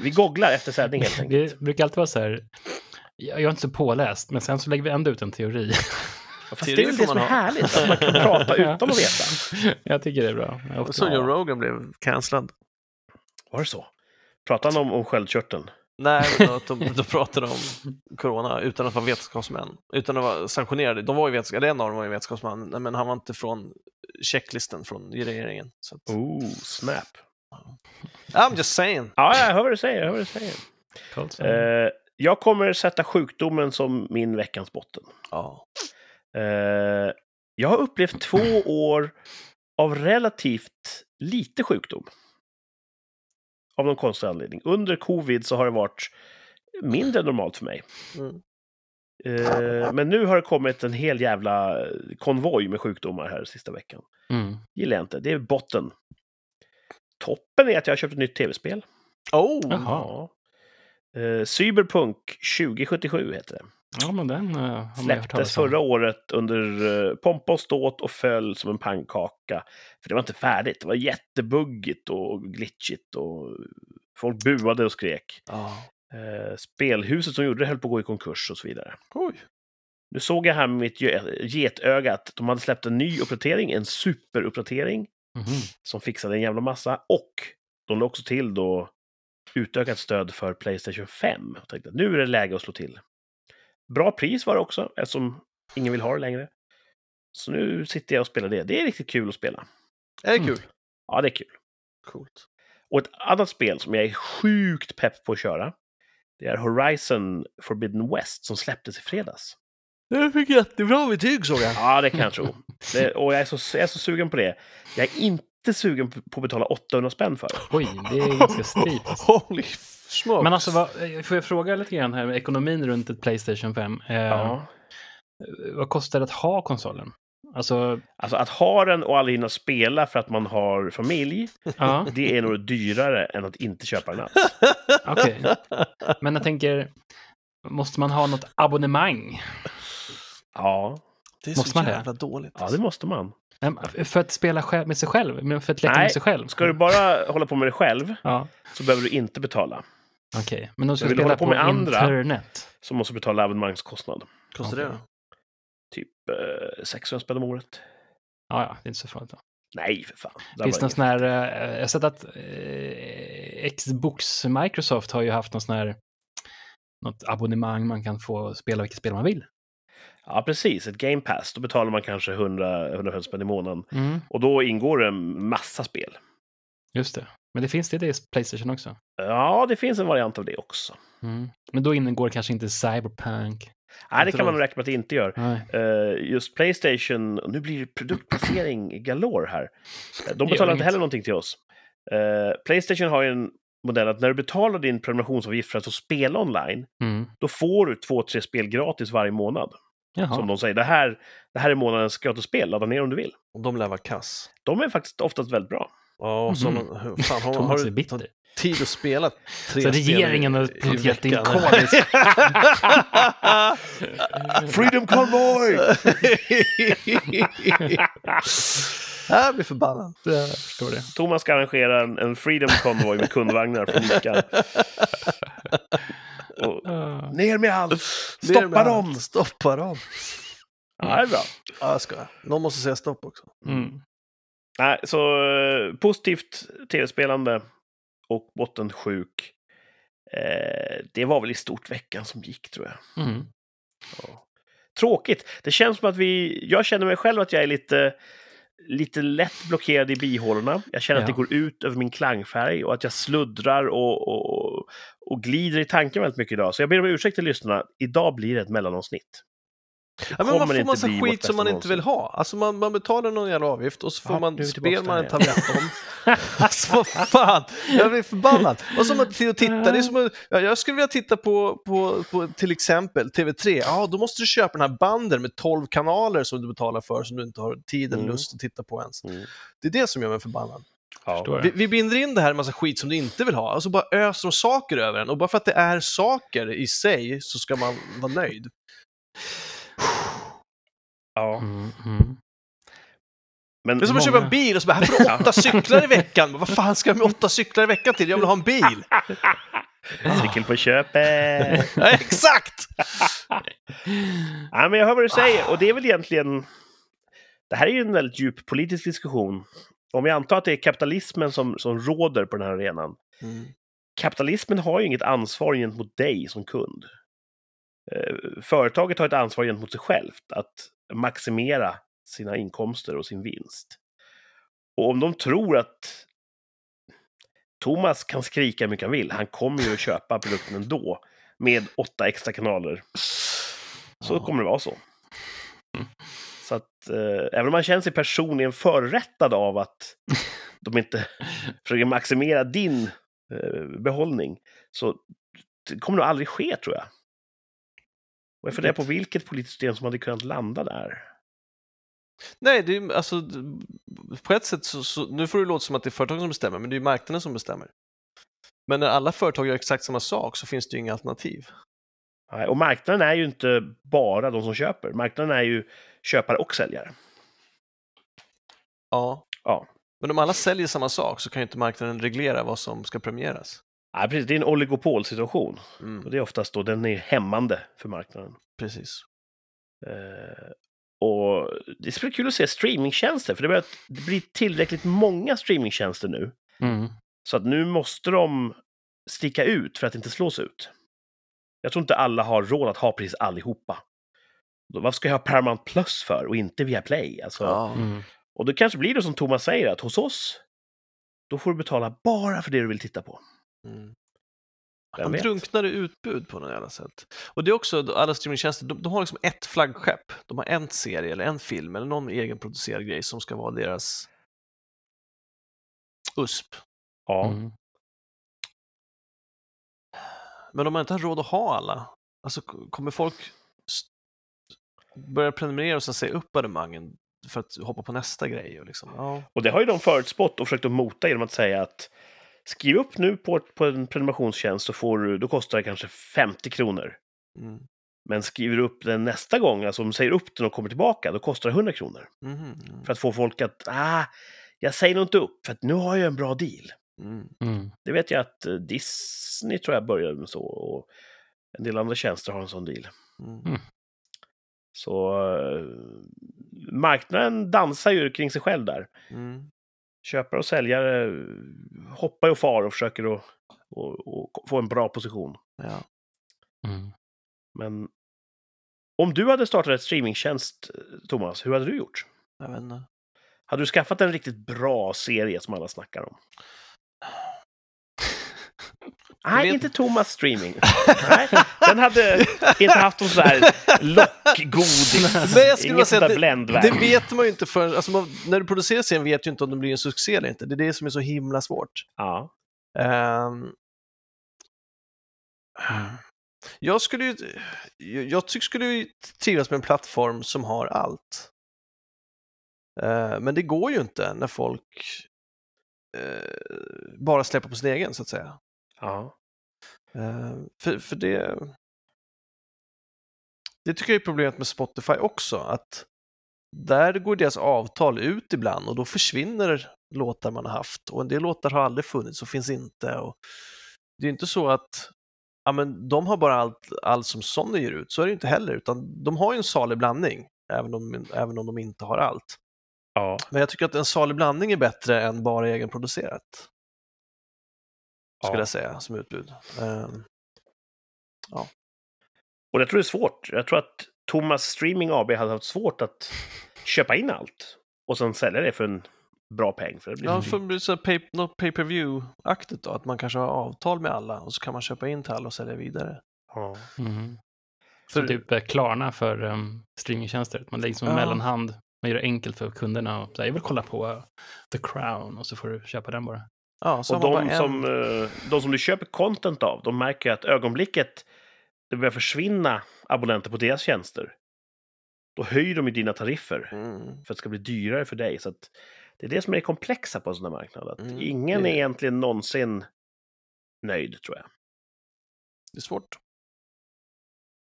Vi googlar efter sändning helt [LAUGHS] enkelt. Det brukar alltid vara så här, jag är inte så påläst, men sen så lägger vi ändå ut en teori. Fast Teori [LAUGHS] det är väl det som är ha. härligt, att man kan prata [LAUGHS] utan att veta. Jag tycker det är bra. Jag Och ofta- så Joe Rogan blev cancellad. Var det så? Pratar han om, om sköldkörteln? Nej, men då, att de, då pratade de om corona utan att vara vetenskapsmän. Utan att vara sanktionerade. De var ju vetenskap, en av dem var ju vetenskapsman, men han var inte från checklisten från regeringen. Så att, Oh, snap. I'm just saying. Ja, jag hör vad du säger. Jag hör vad du säger. Coolt. Eh, jag kommer sätta sjukdomen som min veckans botten. Ja. Eh, jag har upplevt två år av relativt lite sjukdom. Av någon konstig anledning. Under covid så har det varit mindre normalt för mig. Mm. Eh, men nu har det kommit en hel jävla konvoj med sjukdomar här sista veckan. Mm. Gillar jag inte. Det är botten. Toppen är att jag har köpt ett nytt tv-spel. Oh! Jaha. Ja. Eh, Cyberpunk 2077 heter det. Ja, men den uh, Släpptes förra året under uh, pompa och ståt och föll som en pannkaka. För det var inte färdigt. Det var jättebuggigt och glitchigt och folk buade och skrek. Eh, spelhuset som gjorde det höll på att gå i konkurs och så vidare. Oj. Nu såg jag här med mitt getöga att de hade släppt en ny uppdatering, en superuppdatering Mhm. som fixade en jävla massa. Och de la också till då utökat stöd för Playstation 5. Jag tänkte att nu är det läge att slå till. Bra pris var det också, eftersom ingen vill ha det längre. Så nu sitter jag och spelar det. Det är riktigt kul att spela. Är det Mm. kul? Ja, det är kul. Coolt. Och ett annat spel som jag är sjukt pepp på att köra, det är Horizon Forbidden West som släpptes i fredags. Det fick jättebra betyg såg jag. Ja, det kan jag tro. Det, och jag är, så, jag är så sugen på det. Jag är inte sugen på att betala 800 spänn för det. Oj, det är ganska steep. alltså. [LAUGHS] Holy smokes. Men alltså, vad, får jag fråga lite grann här med ekonomin runt ett Playstation 5? Eh, Ja. Vad kostar det att ha konsolen? Alltså, Alltså att ha den och aldrig hinna spela för att man har familj, ja, det är nog dyrare än att inte köpa den alls. okej. Men jag tänker, måste man ha något abonnemang? Ja, Det är Måste så man det? jävla dåligt. ja det måste man. För att spela med sig själv? Men För att leka Nej, med sig själv? Ska du bara hålla på med det själv Ja, så behöver du inte betala. okej. Men de ska spela hålla på på, med andra? internet? Så måste du betala abonnemangskostnad. Kostar det Okej. då? Typ eh, 600 spänn om året. Ja, ja, det är inte så farligt. Då. Nej, för fan. Det Finns det någon sån här, eh, jag har sett att eh, Xbox Microsoft har ju haft någon sån här, något abonnemang man kan få spela vilka spel man vill. Ja, precis. Ett Game Pass. Då betalar man kanske 100, 150 spänn i månaden. Mm, Och då ingår det en massa spel. just det. Men det finns det i Playstation också. Ja, det finns en variant av det också. Mm. Men då ingår kanske inte Cyberpunk. Nej, det kan man räkna med att det inte gör. Eh, just Playstation, nu blir det produktplacering galore här. Eh, De betalar inte heller någonting till oss. Eh, Playstation har ju en modell att när du betalar din prenumerationsavgift för att få spela online, Mm. då får du två, tre spel gratis varje månad. Som Jaha. de säger, det här, det här är månadens gratisspel, ladda ner om du vill. Och de lär vara kass. De är faktiskt oftast väldigt bra. Ja, och så hur fan, har, [LAUGHS] har du bitter. tid att spela [LAUGHS] tre Så regeringen har planterat in kodisk. [LAUGHS] Freedom Convoy! Jag blir förbannad. Jag förstår det. Thomas ska arrangera en, en Freedom Convoy med kundvagnar från Ica. Och, ner med allt! Ner med Stoppa allt. dem! Stoppa dem! Ja, det är bra. Ja, jag ska. Någon måste säga stopp också. Mm. Nej, så eh, positivt tv-spelande och bottensjuk. Eh, det var väl i stort veckan som gick, tror jag. Mm. Ja. tråkigt. Det känns som att vi... Jag känner mig själv att jag är lite, lite lätt blockerad i bihålorna. Jag känner att Ja. det går ut över min klangfärg och att jag sluddrar och, och, och glider i tanken väldigt mycket idag. Så jag ber om ursäkt till lyssnarna. Idag blir det ett mellanavsnitt. Ja, men man får massa skit som man inte vill ha. Alltså man, man betalar någon jävla avgift och så får Ja, man, ber man en tablett om. [LAUGHS] alltså vad fan, jag blir förbannad. Och så man till och titta, det är som att, ja, jag skulle vilja titta på, på, på till exempel TV3, ja då måste du köpa den här banden med 12 kanaler som du betalar för som du inte har tid eller Mm. lust att titta på ens. Mm. Det är det som gör mig förbannad. Ja. Vi, vi binder in det här i massa skit som du inte vill ha, och så bara öser de saker över en. Och bara för att det är saker i sig så ska man vara nöjd. Ja. Mm, mm. Men Det är som att Många- köpa en bil och så bara, här får du åtta cyklar i veckan. Vad fan ska jag med åtta cyklar i veckan till? Jag vill ha en bil. [LAUGHS] Cykel på köpet! [LAUGHS] Ja, exakt! Ja, men jag hör vad du säger, och det är väl egentligen... Det här är ju en väldigt djup politisk diskussion. Om vi antar att det är kapitalismen som, som råder på den här arenan. Kapitalismen har ju inget ansvar gentemot dig som kund. Eh, Företaget har ett ansvar gentemot sig självt att maximera sina inkomster och sin vinst. Och om de tror att Thomas kan skrika hur mycket han vill, han kommer ju att köpa produkten ändå med åtta extra kanaler så Ja. kommer det vara så. Mm. Så att eh, även om man känner sig personligen förorättad av att [LAUGHS] de inte försöker maximera din eh, behållning så det kommer nog aldrig ske, tror jag. Och jag funderar på vilket politiskt system som hade kunnat landa där. Nej, det är alltså på ett sätt så, så, nu får det låta som att det är företagen som bestämmer, men det är ju marknaden som bestämmer. Men när alla företag gör exakt samma sak så finns det ju inga alternativ. Nej, Och marknaden är ju inte bara de som köper. Marknaden är ju köpare och säljare. Ja. Ja. Men om alla säljer samma sak så kan ju inte marknaden reglera vad som ska premieras. Nej, precis. Det är en oligopolsituation. Och Mm, det är oftast då den är hämmande för marknaden. precis. Eh, och det skulle vara kul att se streamingtjänster, för det, börjar, det blir tillräckligt många streamingtjänster nu. Mm. Så att nu måste de sticka ut för att inte slås ut. Jag tror inte alla har råd att ha precis allihopa. Då, varför ska jag ha Paramount Plus för och inte via Play? Alltså, Ja. Mm. Och det kanske blir det som Thomas säger, att hos oss, då får du betala bara för det du vill titta på. Mm. Man vet? drunknar i utbud på något jävla sätt. Och det är också, alla streamingtjänster, de, de har liksom ett flaggskepp. De har en serie eller en film eller någon egenproducerad grej som ska vara deras USP. Ja. Mm. Men om man inte har råd att ha alla, alltså kommer folk börja prenumerera och sen säga upp abonnemangen för att hoppa på nästa grej? Och liksom, ja. Och det har ju de förutspått och försökt att mota genom att säga att skriv upp nu på, på en prenumerationstjänst så får du, då kostar det kanske 50 kronor. Mm. Men skriver du upp den nästa gång, alltså om du säger upp den och kommer tillbaka, då kostar det 100 kronor. Mhm, mm. För att få folk att, ah, jag säger nog inte upp, för att nu har jag en bra deal. Mm. Mm. Det vet jag att eh, Disney tror jag började med så, och en del andra tjänster har en sån deal. Så eh, marknaden dansar ju kring sig själv där. Mm. Köpare och säljare eh, hoppar och far och försöker att och, och få en bra position. Ja. Mm. Men om du hade startat ett streamingtjänst, eh, Thomas, hur hade du gjort? Jag vet inte. Hade du skaffat en riktigt bra serie som alla snackar om? Nej, vet- inte Thomas Streaming. [LAUGHS] Nej, den hade inte haft någon sån där lockgodis. Jag Inget säga sånt där det, bländverk. det vet man ju inte förrän, alltså man, när du producerar serien vet du inte om det blir en succé eller inte. Det är det som är så himla svårt. Ja. Mm. jag skulle ju, jag, tycker skulle ju trivas med en plattform som har allt. Eh, men det går ju inte när folk eh, bara släpper på sin egen, så att säga. Ja. Eh, för, för det... Det tycker jag är problemet med Spotify också, att där går deras avtal ut ibland och då försvinner låtar man har haft och en del låtar har aldrig funnits och finns inte. Och det är inte så att ja, men de har bara allt, allt som Sony ger ut, så är det inte heller, utan de har ju en salig blandning, även om, även om de inte har allt. ja. Men jag tycker att en salig blandning är bättre än bara egenproducerat, skulle Ja. jag säga, som utbud. Ehm, Och jag tror det är svårt. Jag tror att Thomas Streaming AB hade haft svårt att köpa in allt och sen sälja det för en bra peng. För det blir Ja, så för det blir så pay, något pay per view-aktigt då, att man kanske har avtal med alla och så kan man köpa in till alla och sälja vidare. Ja. Mhm. För- Så typ Klarna för um, streamingtjänster. Man lägger som en Ja. mellanhand. Man gör det enkelt för kunderna. Och, så här, jag vill kolla på eh, The Crown och så får du köpa den bara. Ja, så Och de som, en... eh, de som du köper content av, de märker att ögonblicket det börjar försvinna abonnenter på deras tjänster, då höjer de ju dina tariffer Mm. för att det ska bli dyrare för dig. Så att det är det som är det komplexa på en sån här marknad. Att Mm, ingen det- är egentligen någonsin nöjd, tror jag. Det är svårt.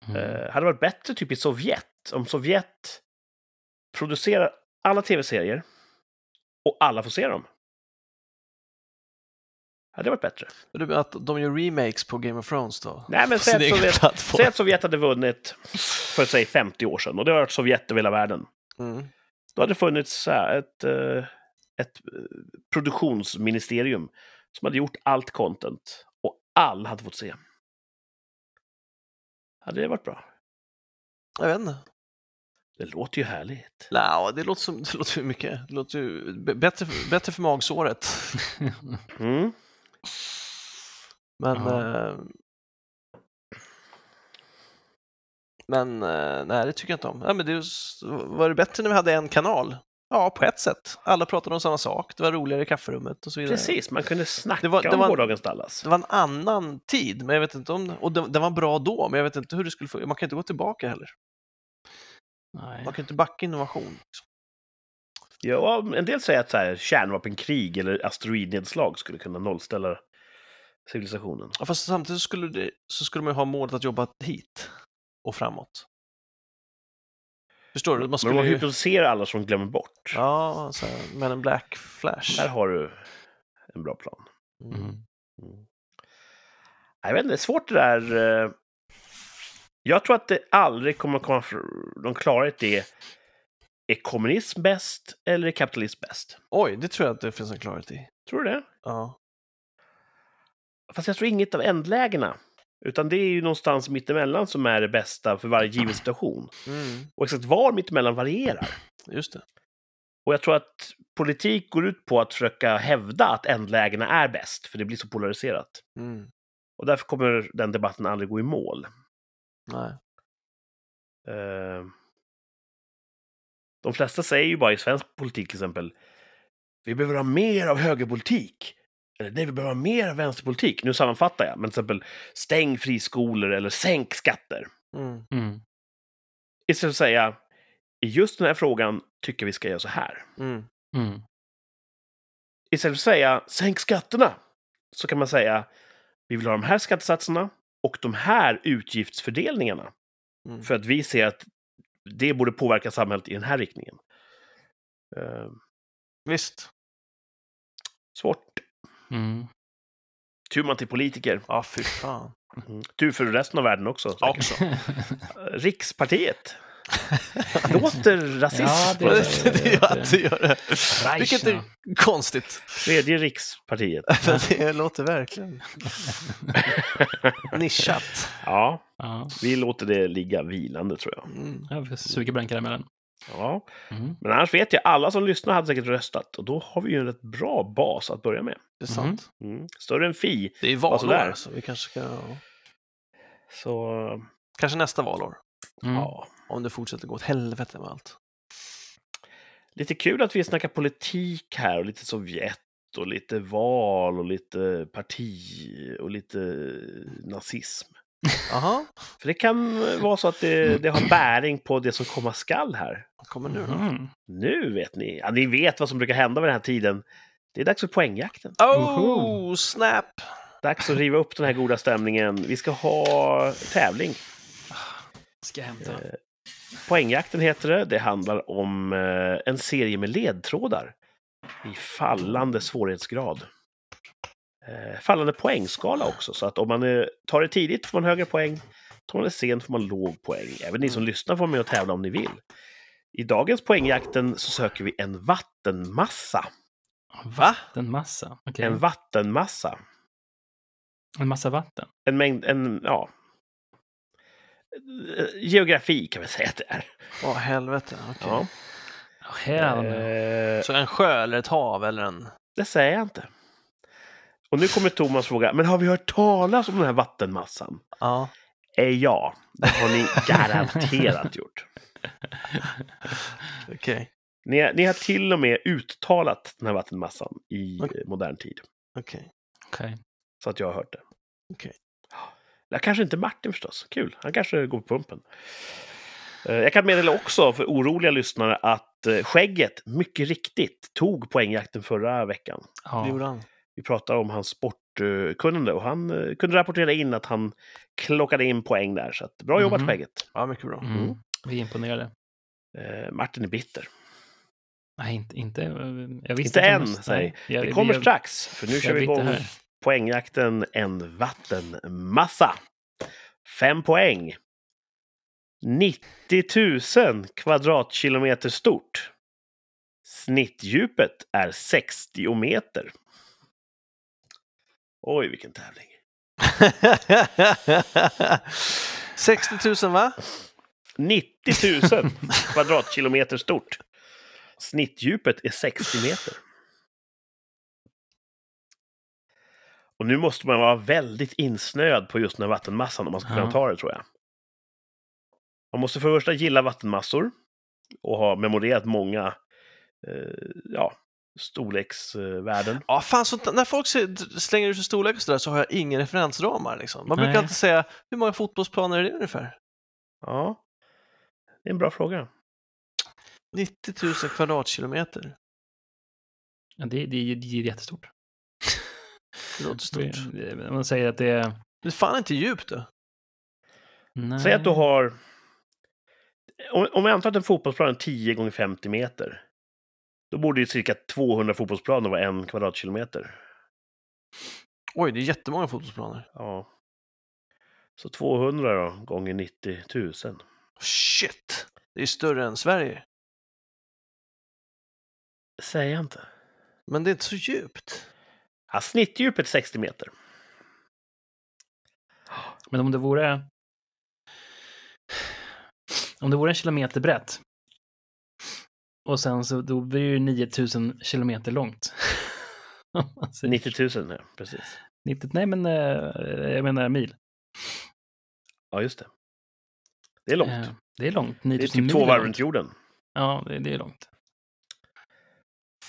Mm. Eh, hade varit bättre typ i Sovjet, om Sovjet producerar alla tv-serier och alla får se dem. Hade det varit bättre. Men du, Att de gör remakes på Game of Thrones då? Nej, men säg att Sovjet-. Säg att Sovjet hade vunnit för säg 50 år sedan och det har varit Sovjet över hela världen. Mm. Då hade det funnits ett, eh, ett eh, produktionsministerium som hade gjort allt content och alla hade fått se. Hade det varit bra? Jag vet inte. Det låter ju härligt. Nja, det låter, som, det låter mycket. Det låter ju bättre, bättre för magsåret. Mm. Men... Eh, men eh, nej, det tycker jag inte om. Ja, men det var det bättre när vi hade en kanal? Ja, på ett sätt. Alla pratade om samma sak. Det var roligare i kafferummet och så vidare. Precis, man kunde snacka Det var- det om var- gårdagens Dallas. Det var en annan tid, men jag vet inte om... Och den var bra då, men jag vet inte hur det skulle få... Man kan inte gå tillbaka heller. Nej. Man kan inte backa innovation. liksom. Ja, en del säger att så här, kärnvapenkrig eller asteroidnedslag skulle kunna nollställa civilisationen. Ja, fast samtidigt skulle det, så skulle man ju ha målet att jobba hit och framåt. Förstår du? Man Men skulle man ju... hypnotiserar alla som glömmer bort. Ja, så här, Men en Black Flash. Där har du en bra plan. Mm. Mm. Mm. Jag vet inte, det är svårt det där. eh. Jag tror att det aldrig kommer att komma någon klarhet i är kommunism bäst eller är kapitalism bäst? Oj, det tror jag att det finns en klarhet i. Tror du det? Ja. Fast jag tror inget av ändlägena. Utan det är ju någonstans mittemellan som är det bästa för varje given situation. Mm. Och exakt var mittemellan varierar. Just det. Och jag tror att politik går ut på att försöka hävda att ändlägena är bäst, för det blir så polariserat. Mm. Och därför kommer den debatten aldrig gå i mål. Nej. Eh, De flesta säger ju bara i svensk politik till exempel, vi behöver ha mer av högerpolitik. Eller nej, vi behöver ha mer av vänsterpolitik. Nu sammanfattar jag, men till exempel stäng friskolor eller sänk skatter. Mm. Mm. Istället för att säga, i just den här frågan tycker vi ska göra så här. Mm. Mm. Istället för att säga, sänk skatterna, så kan man säga, vi vill ha de här skattesatserna och de här utgiftsfördelningarna. Mm. För att vi ser att det borde påverka samhället i den här riktningen. Eh, Visst. svårt. Mm. Tur man till politiker. Ja, fy fan. Mm. Tur för resten av världen också. säkert. Också. [LAUGHS] Rikspartiet. [LAUGHS] Låter rasism. Ja, det- [LAUGHS] Det, det, gör det gör det. Vilket är konstigt. Tredje rikspartiet. [LAUGHS] Det låter verkligen nischat. Ja, Ja, vi låter det ligga vilande tror jag. Mm. jag suger på den karamellen. Ja. Mm. Men annars vet jag, alla som lyssnar hade säkert röstat. Och då har vi ju en rätt bra bas att börja med. Det är sant. Mm. Större än Fi. Det är valår, så vi kanske ska... ja. Så, Kanske nästa valår. Mm. ja. Om det fortsätter gå åt helvete med allt. Lite kul att vi snackar politik här och lite Sovjet och lite val och lite parti och lite nazism. Jaha, För det kan vara så att det, det har bäring på det som komma skall här. vad kommer nu då? Mm. Nu vet ni. Ja, ni vet vad som brukar hända vid den här tiden. Det är dags för poängjakten. Oh, snap! Dags att riva upp den här goda stämningen. Vi ska ha tävling. Ska jag hämta. Poängjakten heter det. Det handlar om eh, en serie med ledtrådar i fallande svårighetsgrad. Eh, fallande poängskala också, så att om man eh, tar det tidigt får man högre poäng. Tar man det sent får man låg poäng. Även ni som lyssnar får med och tävla om ni vill. I dagens poängjakten så söker vi en vattenmassa. Va? En massa. Okej. En vattenmassa. En massa vatten. En mängd, en, ja. Geografi kan vi säga att det är. Åh, helvete. okej. Ja. Oh. Eh, Så en sjö eller ett hav eller en... det säger jag inte. Och nu kommer Thomas fråga, men har vi hört talas om den här vattenmassan? Ja. Eh, ja, det har ni [LAUGHS] garanterat gjort. [LAUGHS] Okej. Ni, ni har till och med uttalat den här vattenmassan i eh, modern tid. Okej. Okej. Så att jag har hört det. Okej. Kanske inte Martin förstås. Kul, han kanske går på pumpen. Eh, Jag kan meddela också för oroliga lyssnare att eh, Skägget mycket riktigt tog poängjakten förra veckan. Ja. Vi pratade om hans sportkunnande och han eh, kunde rapportera in att han klockade in poäng där. Så att, bra jobbat Mhm. Skägget! Ja, mycket bra. Mm. Vi är imponerade. Martin är bitter. Nej, inte... inte jag visste Inte än, måste- säg. Det kommer strax, för nu jag kör vi igång här. Poängjakten En vattenmassa. Fem poäng. 90 000 kvadratkilometer stort. Snittdjupet är 60 meter. Oj, vilken tävling. [LAUGHS] 60 000 va? 90 000 [LAUGHS] kvadratkilometer stort. Snittdjupet är 60 meter. Och nu måste man vara väldigt insnöad på just den här vattenmassan om man ska kunna Ja. ta det, tror jag. Man måste för det första gilla vattenmassor och ha memorerat många eh, ja, storleksvärden. Ja, fan, så när folk slänger ut sig storlek och sådär så har jag ingen referensramar. Liksom. Man brukar Nej. alltid säga, hur många fotbollsplaner är det ungefär? Ja, det är en bra fråga. 90 000 kvadratkilometer. Ja, det, det, det är jättestort. Det låter stort. Det- man säger att det är... Det är fan inte djupt det. Nej. Säg att du har... Om, om vi antar att en fotbollsplan är 10 gånger 50 meter. Då borde ju cirka 200 fotbollsplaner vara en kvadratkilometer. Oj, det är jättemånga fotbollsplaner. Ja. Så 200 då, gånger 90 000. Shit! Det är större än Sverige. Säger jag inte. Men det är inte så djupt. Ja, snittdjupet 60 meter. Men om det vore... Om det vore en kilometer brett. Och sen så då blir det ju 9000 kilometer långt. [LAUGHS] Om man säger 90 000, ja. Precis. 90, nej men eh, jag menar mil. Ja, just det. Det är långt. Eh, det är långt. det är 9000 typ två varv runt jorden. Ja, det, det är långt.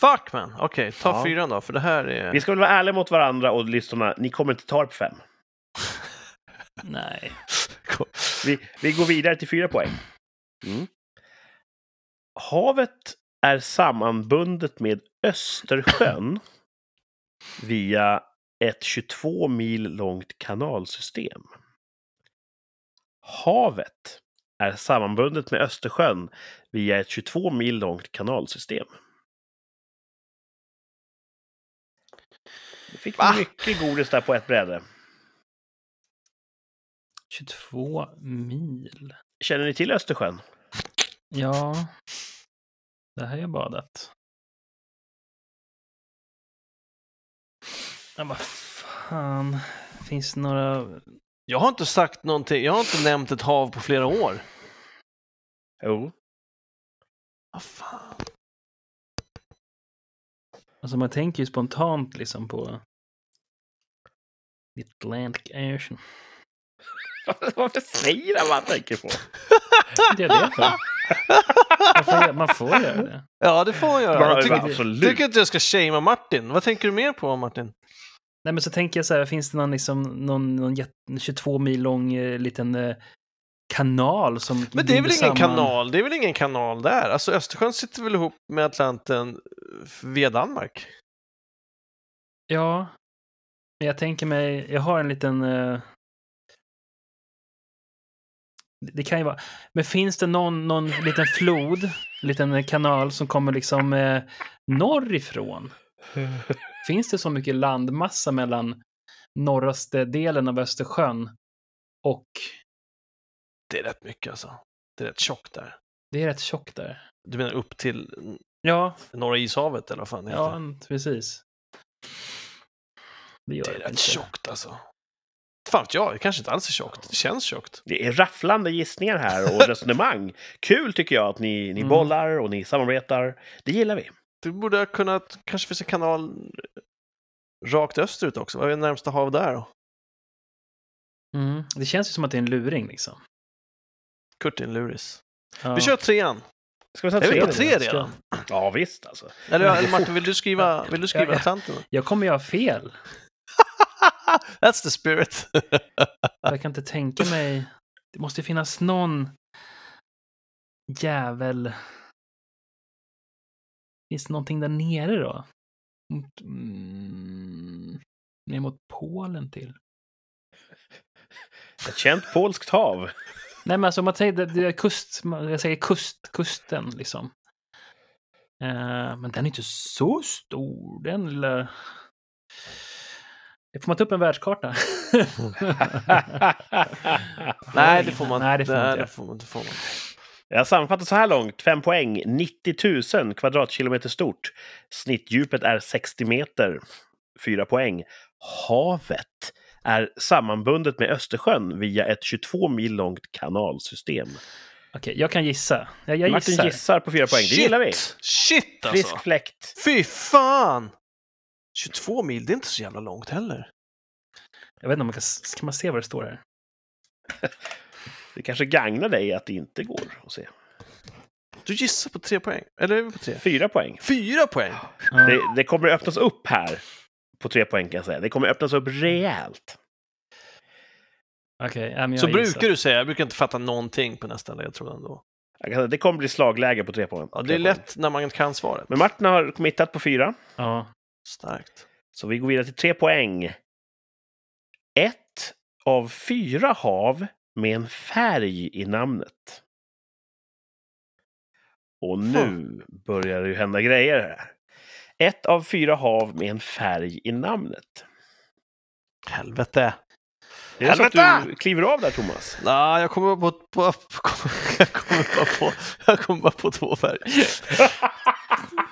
Fuck man! Okej, ta Ja. fyran då, för det här är... Vi ska väl vara ärliga mot varandra och lyssnarna. Ni kommer inte ta det på fem. [LAUGHS] Nej. Vi, vi går vidare till fyra poäng. Mm. Havet är sammanbundet med Östersjön [LAUGHS] via ett 22 mil långt kanalsystem. Havet är sammanbundet med Östersjön via ett 22 mil långt kanalsystem. Fick Va? mycket godis där på ett bräde. 22 mil. Känner ni till Östersjön? Ja. Det här jag badat. Ja, vad fan. Finns det några... Jag har inte sagt någonting, jag har inte nämnt ett hav på flera år. Jo. Vad fan? Alltså man tänker ju spontant liksom på The Atlantic Ocean. [LAUGHS] Varför säger han vad han tänker på? [LAUGHS] Det är det för. Man får, göra- man får göra det. Ja, det får man göra. Ja, Jag tycker, tycker inte jag ska shamea Martin. Vad tänker du mer på Martin? Nej men så tänker jag så här, finns det någon, liksom, någon, någon jätte- 22 mil lång eh, liten eh, kanal som Men det är väl binder ingen samman- kanal? Det är väl ingen kanal där? Alltså Östersjön sitter väl ihop med Atlanten eh, via Danmark? Ja. Men jag tänker mig, jag har en liten... eh, det- kan ju vara... Men finns det någon, någon liten flod, liten kanal som kommer liksom eh, norrifrån? [LAUGHS] Finns det så mycket landmassa mellan norraste delen av Östersjön och... Det är rätt mycket alltså. Det är rätt tjockt där. Det är rätt tjockt där. Du menar upp till Ja, Norra ishavet eller vad fan det heter? ja precis. Det gör det är rätt inte. tjockt alltså. Fan jag, det kanske inte alls är tjockt. Det känns tjockt. Det är rafflande gissningar här och [LAUGHS] resonemang. Kul tycker jag att ni, ni Mm. bollar och ni samarbetar. Det gillar vi. Du borde ha kunnat, kanske finns en kanal rakt österut också. Vad är närmsta hav där då? Mm. Det känns ju som att det är en luring liksom. Kurtin Luris. Ja. Vi kör trean. Ska vi ta Är vi tre? tre redan? Ja, visst alltså. Eller, eller är Martin, vill du skriva, vill du skriva Ja, ja. Atlanten? Jag kommer ju ha fel. [LAUGHS] That's the spirit. [LAUGHS] Jag kan inte tänka mig... Det måste finnas någon jävel... Finns det någonting där nere då? Mot, mm, ner mot Polen till? Ett känt polskt hav. [LAUGHS] Nej, men alltså om man säger det, det är kust, jag säger kust, kusten liksom. Eh, men den är inte så stor, den lilla... Får man ta upp en världskarta? [LAUGHS] Nej, det får man Nej, det får man inte. det får man, det får man. Jag sammanfattar så här långt. Fem poäng. 90 000 kvadratkilometer stort. Snittdjupet är 60 meter. Fyra poäng. Havet är sammanbundet med Östersjön via ett 22 mil långt kanalsystem. Okej, jag kan gissa. Jag, jag Martin gissar. gissar på fyra poäng. Det gillar vi. Shit alltså! Frisk fläkt. Fy fan! 22 mil, det är inte så jävla långt heller. Jag vet inte om man kan, ska man se vad det står här? [LAUGHS] Det kanske gagnar dig att det inte går att se. Du gissar på tre poäng. Eller är vi på tre? Fyra poäng. Fyra poäng! Ja. Det, det kommer öppnas upp här på tre poäng kan jag säga. Det kommer öppnas upp rejält. Okej, jag Så gissar. brukar du säga, jag brukar inte fatta någonting på nästa ledtråd ändå. Jag kan säga, Det kommer bli slagläge på tre poäng. Ja, det är lätt när man kan svaret. Men Martin har committat på fyra. Ja. Starkt. Så vi går vidare till tre poäng. Ett av fyra hav med en färg i namnet. Och nu börjar det ju hända grejer här. Ett av fyra hav med en färg i namnet. Helvete! Är det så att Helvete! du kliver av där, Thomas? Nej, jag kommer bara på, på, [LAUGHS] jag kommer bara på, jag kommer bara på två färger.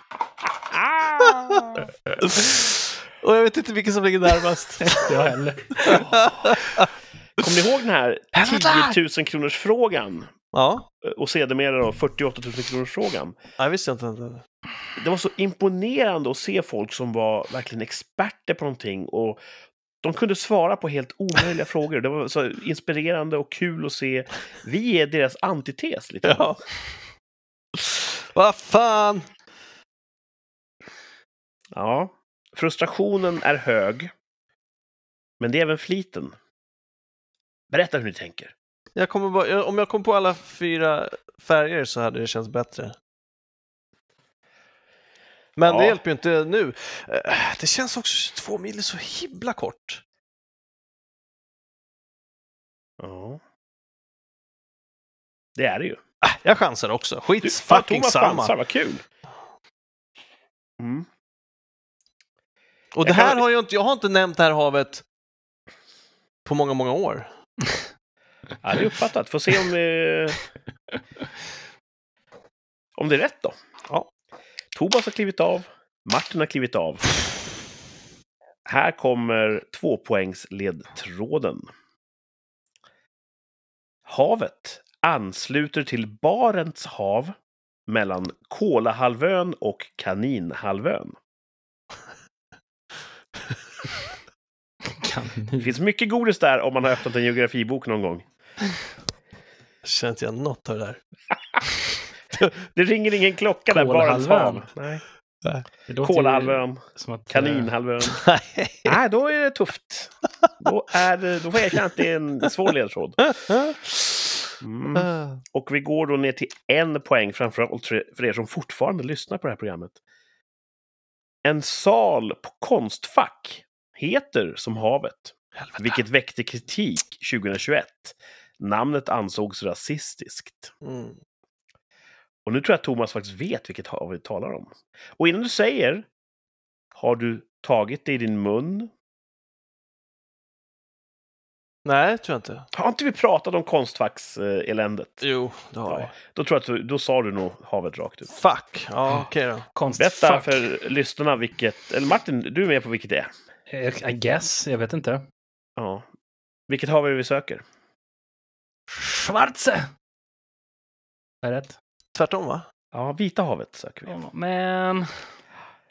[LAUGHS] Och jag vet inte vilken som ligger närmast. [LAUGHS] Jag heller. [LAUGHS] Kommer ni ihåg den här Helvete! 10 000 kronors frågan Ja, Och sedermera då 48 000 kronors frågan. jag visste inte. inte. Det var så imponerande att se folk som var verkligen experter på någonting och de kunde svara på helt omöjliga [LAUGHS] frågor. Det var så inspirerande och kul att se. Vi är deras antites lite. Ja. Vad fan! Ja. Frustrationen är hög. Men det är även fliten. Berätta hur ni tänker. Jag kommer bara, om jag kom på alla fyra färger så hade det känts bättre. Men det Ja. hjälper ju inte nu. Eh, Det känns också 22 mil så himla kort. Ja. Det är det ju. Äh, jag chansar också. Skit Du, fucking Thomas samma. chansar, vad kul! Mm. Och det Jag kan- här har jag inte, jag har inte nämnt det här havet på många, många år. [LAUGHS] Ja, det är uppfattat. Får se om, eh, om det är rätt då. Ja. Tobias har klivit av. Martin har klivit av. Här kommer tvåpoängsledtråden. Havet ansluter till Barents hav mellan Kolahalvön och Kaninhalvön. [LAUGHS] Det finns mycket godis där om man har öppnat en geografibok någon gång. Jag känner inte igen något av det där. [LAUGHS] Det ringer ingen klocka där. Nej. Det låter ju Kolahalvön, eh, Kaninhalvön. [LAUGHS] Nej. Nej, då är det tufft. Då, är det, då får jag erkänna att det är en svår ledtråd. Mm. Och vi går då ner till en poäng, framförallt för för er som fortfarande lyssnar på det här programmet. En sal på Konstfack heter som havet, Helvete. vilket väckte kritik 2021. Namnet ansågs rasistiskt. Mm. Och nu tror jag att Thomas faktiskt vet vilket hav vi talar om. Och innan du säger, har du tagit det i din mun? Nej, tror jag inte. Har inte vi pratat om Konstfacks-eländet? Jo, det har Ja, vi. då tror jag att du, då sa du nog havet rakt ut. Fuck. Ja, okej då. Konstfack. Berätta för lyssnarna vilket, eller Martin, du är med på vilket det är. Eh, I guess, jag vet inte. Ja. Vilket hav är det vi söker? Schwarze! Är det rätt? Tvärtom va? Ja, Vita havet söker vi. Ja, Men...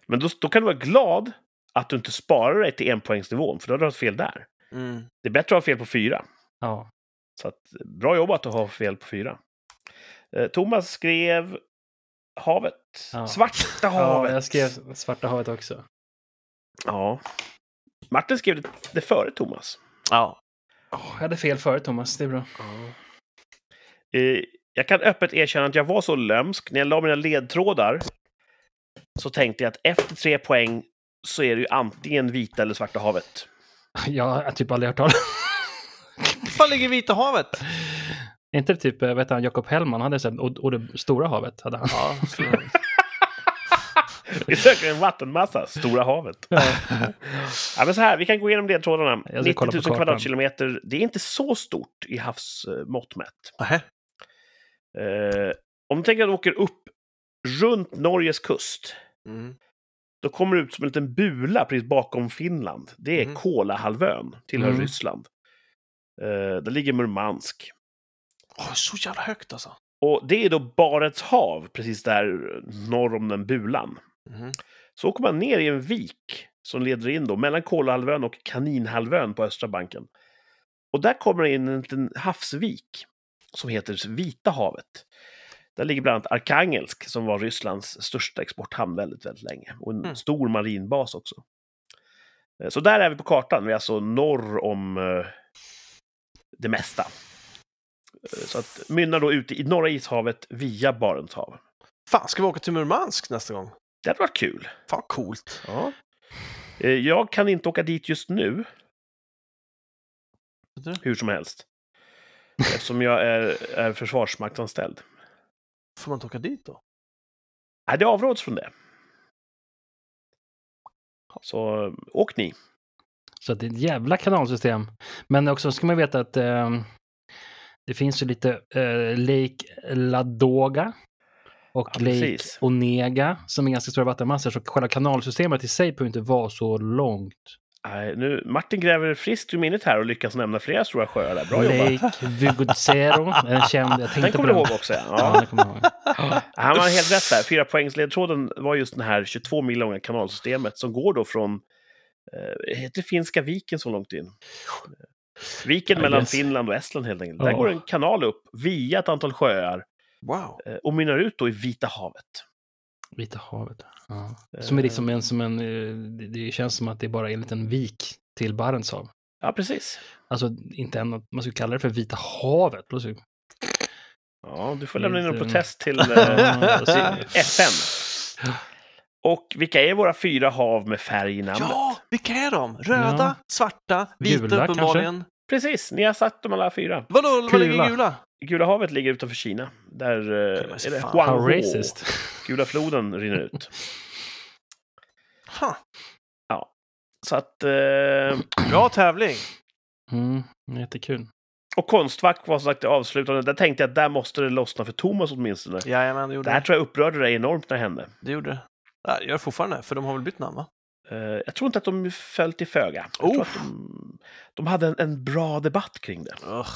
Men då, då kan du vara glad att du inte sparar dig till enpoängsnivån, för då har du haft fel där. Mm. Det är bättre att ha fel på fyra. Ja. Så att, bra jobbat att ha fel på fyra. Eh, Thomas skrev havet. Ja. Svarta ja, havet. jag skrev Svarta havet också. Ja. Martin skrev det, det före Thomas. Ja. Åh, jag hade fel förut, Thomas. Det är bra. Eh, jag kan öppet erkänna att jag var så lömsk. När jag la mina ledtrådar så tänkte jag att efter tre poäng så är det ju antingen Vita eller Svarta havet. [LAUGHS] Jag har typ aldrig hört talas [LAUGHS] Var fan ligger Vita havet? Är inte det typ, eh, vet han, Jakob Hellman hade här, och, och det stora havet hade han. Ja, så... [LAUGHS] Vi söker en vattenmassa, Stora havet. [LAUGHS] Ja, men så här, vi kan gå igenom ledtrådarna. Jag ska 90 kolla 000 på kartan. kvadratkilometer, det är inte så stort i havsmått mätt. Eh, om du tänker att du åker upp runt Norges kust, Mm. då kommer det ut som en liten bula precis bakom Finland. Det är Mm. Kolahalvön, tillhör Mm. Ryssland. Eh, där ligger Murmansk. Åh, så jävla högt alltså. Och det är då Barents hav, precis där norr om den bulan. Mhm. Så åker man ner i en vik som leder in då mellan Kolahalvön och Kaninhalvön på östra banken. Och där kommer det in en liten havsvik som heter Vita havet. Där ligger bland annat Arkangelsk som var Rysslands största exporthamn väldigt, väldigt länge. Och en Mm. stor marinbas också. Eh, Så där är vi på kartan. Vi är alltså norr om eh, det mesta. Eh, Så att mynnar då ut i norra ishavet via Barents hav. Fan, ska vi åka till Murmansk nästa gång? Det hade varit kul. Fan, coolt. Ja. Eh, Jag kan inte åka dit just nu, hur som helst. Eftersom jag är, är försvarsmaktsanställd. Får man inte åka dit då? Nej, det avråds från det. Så åk ni. Så det är ett jävla kanalsystem. Men också ska man veta att eh, det finns ju lite eh, Lake Ladoga och Ja, Lake precis. Onega som är ganska stora vattenmassor. Så själva kanalsystemet i sig behöver inte vara så långt. Nej, nu, Martin gräver friskt ur minnet här och lyckas nämna flera stora sjöar där. Bra jobbat. Lake Vugudzero, en känd. Jag tänkte Den på kommer du den. ihåg också. Ja. Ja, Ja. den kommer ihåg. Han var helt rätt där. Fyra poängsledtråden var just den här 22 mil långa kanalsystemet som går då från eh, heter Finska viken så långt in. Viken mellan. Finland och Estland helt enkelt. Ja. Där går en kanal upp via ett antal sjöar Wow. eh, och mynnar ut då i Vita havet. Vita havet. Ja. Som är liksom en, som en, eh, det- känns som att det är bara en liten vik till Barents hav. Ja, precis. Alltså inte en, man skulle kalla det för Vita havet. Skulle- Ja, du får lämna in en protest till [LAUGHS] eh. FN. Och vilka är våra fyra hav med färg i namnet? Ja, vilka är de? Röda, Ja. svarta, vita Gula, uppenbarligen. Precis, ni har satt dem alla fyra. Vadå, vad ligger Gula. Gula? Havet ligger utanför Kina. Där eh, är det racist. [LAUGHS] Gula floden rinner ut. Ha. Så att... Eh, Bra tävling. Mm, jättekul. och Konstfack var som sagt det avslutande. Där tänkte jag att där måste det lossna för Thomas åtminstone. Jajamän, det gjorde Det här det. tror jag upprörde dig enormt när det hände. Det gjorde det. Ja, gör det fortfarande, för de har väl bytt namn va? Eh, jag tror inte att de föll till föga. Jag Oh. tror att de, de hade en, en bra debatt kring det. Ugh.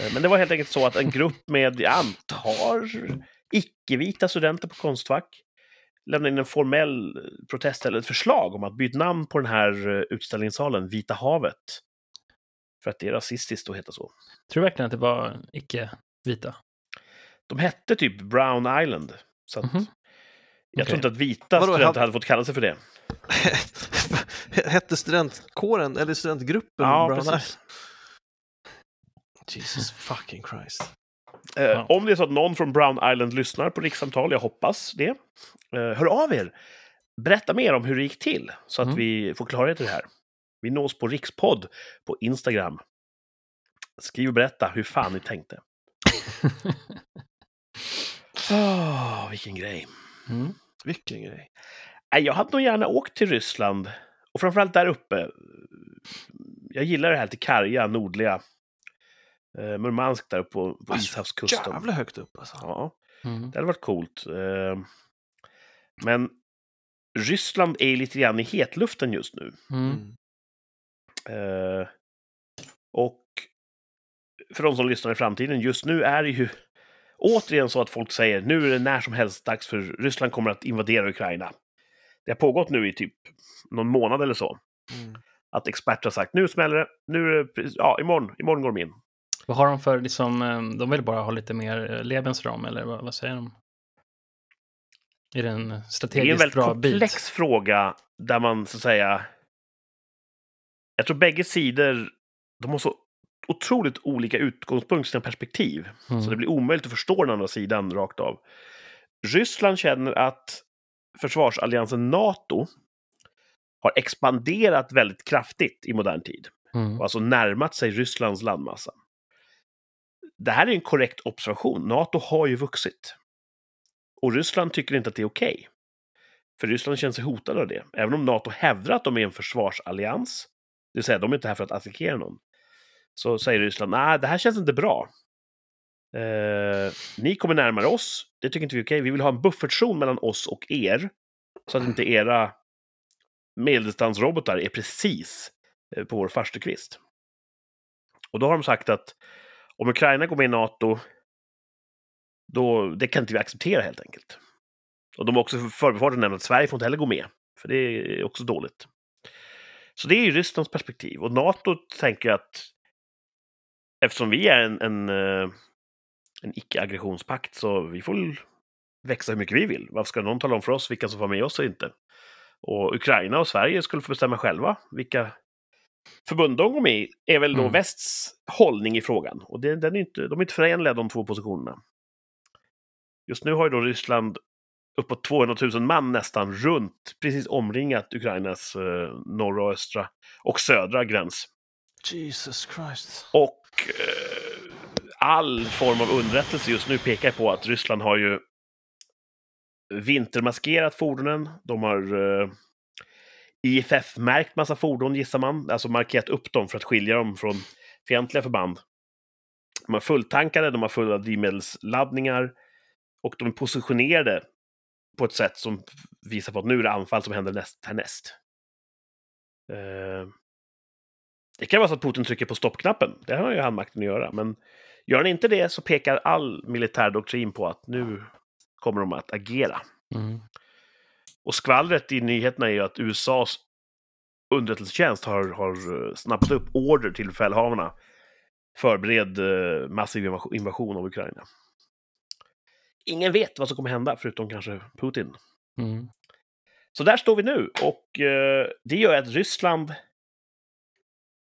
Eh, Men det var helt enkelt så att en grupp med, jag antar, icke-vita studenter på Konstfack lämnade in en formell protest eller ett förslag om att byta namn på den här eh, utställningssalen, Vita havet. För att det är rasistiskt att heta så. Tror du verkligen att det var icke-vita? De hette typ Brown Island. Så att Mhm. jag Okej. tror inte att vita Vadå, studenter han- hade fått kalla sig för det. [LAUGHS] Hette studentkåren, eller studentgruppen Ja, Brown precis. Eyes? Jesus fucking Christ. Eh, Ja. Om det är så att någon från Brown Island lyssnar på rikssamtal, jag hoppas det. Eh, hör av er! Berätta mer om hur det gick till, så att Mm. vi får klarhet i det här. Vi nås på Rikspodd på Instagram. Skriv och berätta hur fan ni tänkte. Oh, [LAUGHS] vilken grej. Mm. Vilken grej. Jag hade nog gärna åkt till Ryssland. Och framförallt där uppe. Jag gillar det här till karga, nordliga. Eh, Murmansk där uppe på, på Alltså, Ishavskusten. Jävla högt upp alltså. Ja. Mm. Det hade varit coolt. Eh, Men Ryssland är lite grann i hetluften just nu. Mm. Mm. Eh, Och för de som lyssnar i framtiden, just nu är det ju återigen så att folk säger nu är det när som helst dags för Ryssland kommer att invadera Ukraina. Det har pågått nu i typ någon månad eller så. Mm. Att experter har sagt nu smäller det, nu är det, ja, imorgon, imorgon går de in. Vad har de för, liksom, eh, de vill bara ha lite mer eh, Lebensram, eller vad, vad säger de? Är det en Det är en strategiskt väldigt bra komplex bit? fråga där man så att säga... Jag tror bägge sidor, de har så otroligt olika utgångspunkter, sina perspektiv. Mm. Så det blir omöjligt att förstå den andra sidan rakt av. Ryssland känner att försvarsalliansen NATO har expanderat väldigt kraftigt i modern tid. Mm. Och alltså närmat sig Rysslands landmassa. Det här är en korrekt observation. NATO har ju vuxit. Och Ryssland tycker inte att det är okej. För Ryssland känner sig hotade av det. Även om NATO hävdar att de är en försvarsallians, det vill säga de är inte här för att attackera någon, så säger Ryssland nej, det här känns inte bra. Eh, ni kommer närmare oss, det tycker inte vi är okej. Vi vill ha en buffertzon mellan oss och er, så att inte era medeldistansrobotar är precis eh, på vår farstukvist. Och då har de sagt att om Ukraina går med i NATO, då, det kan inte vi acceptera helt enkelt. Och de har också för förbifarten nämnt att Sverige får inte heller gå med, för det är också dåligt. Så det är ju Rysslands perspektiv. Och NATO tänker att eftersom vi är en, en, eh, en icke-aggressionspakt så vi får växa hur mycket vi vill. Varför ska någon tala om för oss vilka som får med oss och inte? Och Ukraina och Sverige skulle få bestämma själva vilka förbund de går med i, är väl då Mm. västs hållning i frågan. Och det, den är inte, de är inte förenliga de två positionerna. Just nu har ju då Ryssland uppåt 200 000 man nästan runt, precis omringat Ukrainas eh, norra och östra och södra gräns. Jesus Christ. Och eh, all form av underrättelse just nu pekar på att Ryssland har ju vintermaskerat fordonen. De har eh, IFF-märkt massa fordon, gissar man. Alltså markerat upp dem för att skilja dem från fientliga förband. De är fulltankade, de har fulla drivmedelsladdningar och de är positionerade på ett sätt som visar på att nu är det anfall som händer näst, härnäst. Eh, det kan vara så att Putin trycker på stoppknappen. Det har ju han makten att göra. Men gör han inte det så pekar all militär doktrin på att nu kommer de att agera. Mm. Och skvallret i nyheterna är ju att USAs underrättelsetjänst har, har eh, snappat upp order till befälhavarna. Förbered eh, massiv invas- invasion av Ukraina. Ingen vet vad som kommer hända, förutom kanske Putin. Mm. Så där står vi nu och eh, det gör att Ryssland,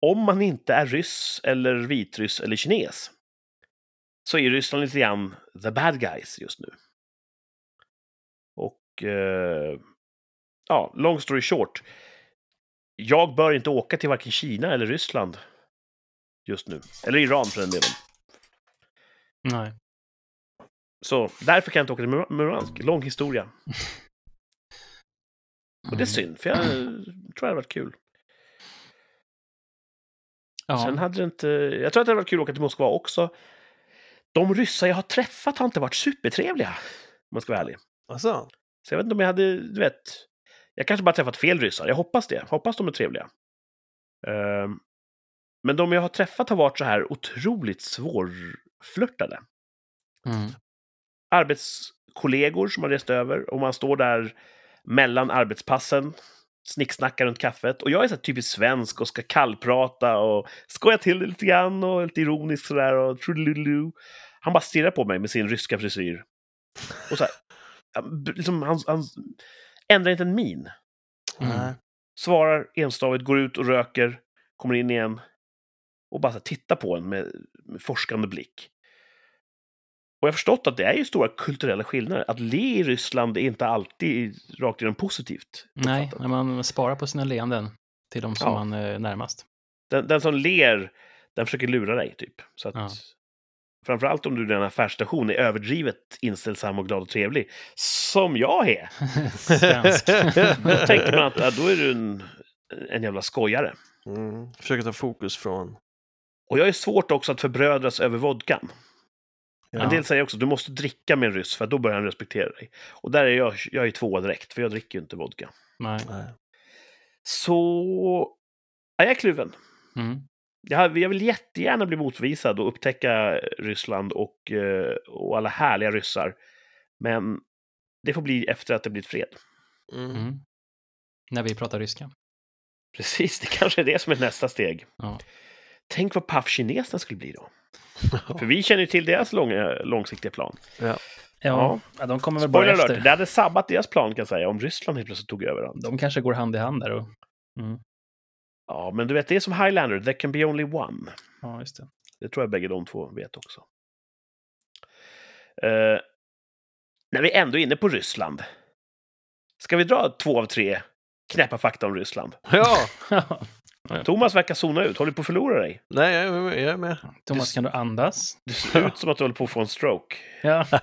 om man inte är ryss eller vitryss eller kines, så är Ryssland lite grann the bad guys just nu. Och eh, ja, long story short. Jag bör inte åka till varken Kina eller Ryssland just nu. Eller Iran för den delen. Nej. Så därför kan jag inte åka till Mur- Murmansk. Lång historia. [LAUGHS] Och det är Mm. synd, för jag tror det hade varit kul. Ja. Sen hade det inte... Jag tror att det hade varit kul att åka till Moskva också. De ryssar jag har träffat har inte varit supertrevliga, om man ska vara ärlig. Alltså, Så jag vet inte om jag hade, du vet... Jag kanske bara träffat fel ryssar. Jag hoppas det. Hoppas de är trevliga. Ehm, men de jag har träffat har varit så här otroligt svårflörtade. Mm. Arbetskollegor som har rest över och man står där mellan arbetspassen, snicksnackar runt kaffet. Och jag är så typiskt svensk och ska kallprata och skoja till det lite grann och lite ironisk sådär och. Han bara stirrar på mig med sin ryska frisyr. Och så här, liksom, han, han ändrar inte en min. Mm. Svarar enstavigt, går ut och röker, kommer in igen och bara tittar på en med, med forskande blick. Och jag har förstått att det är ju stora kulturella skillnader. Att le i Ryssland är inte alltid rakt igenom positivt. Nej, när man sparar på sina leenden till de som Ja. man är närmast. Den, den som ler, den försöker lura dig, typ. Så att, Ja. Framförallt om du i en affärsstation är överdrivet inställsam och glad och trevlig, som jag är. [LAUGHS] Svensk. [LAUGHS] Då tänker man att ja, då är du en, en jävla skojare. Mm. Försöker ta fokus från... Och jag är svårt också att förbrödras över vodkan. Ja. En del säger också att du måste dricka med en ryss för då börjar han respektera dig. Och där är jag, jag är tvåa direkt, för jag dricker ju inte vodka. Nej. Nej. Så... Ja, jag är kluven. Mm. Jag, jag vill jättegärna bli motvisad och upptäcka Ryssland och, eh, och alla härliga ryssar. Men det får bli efter att det blivit fred. Mm. Mm. När vi pratar ryska. Precis, det kanske är det som är nästa steg. Ja. Tänk vad paff kineserna skulle bli då. [LAUGHS] För vi känner ju till deras långa, långsiktiga plan. Ja. Ja, ja, de kommer väl bara efter. alert, det hade sabbat deras plan kan jag säga, om Ryssland helt plötsligt tog över allt. De kanske går hand i hand där. Och... Mm. Ja, men du vet, det är som Highlander, there can be only one. Ja, just det. Det tror jag bägge de två vet också. Eh, när vi ändå är inne på Ryssland. Ska vi dra två av tre knäppa fakta om Ryssland? ja, Thomas verkar zona ut. Håller du på att förlora dig? nej, jag är med. Jag är med. Thomas, kan du andas? Du ser ut som att du håller på att få en stroke. Ja. [LAUGHS]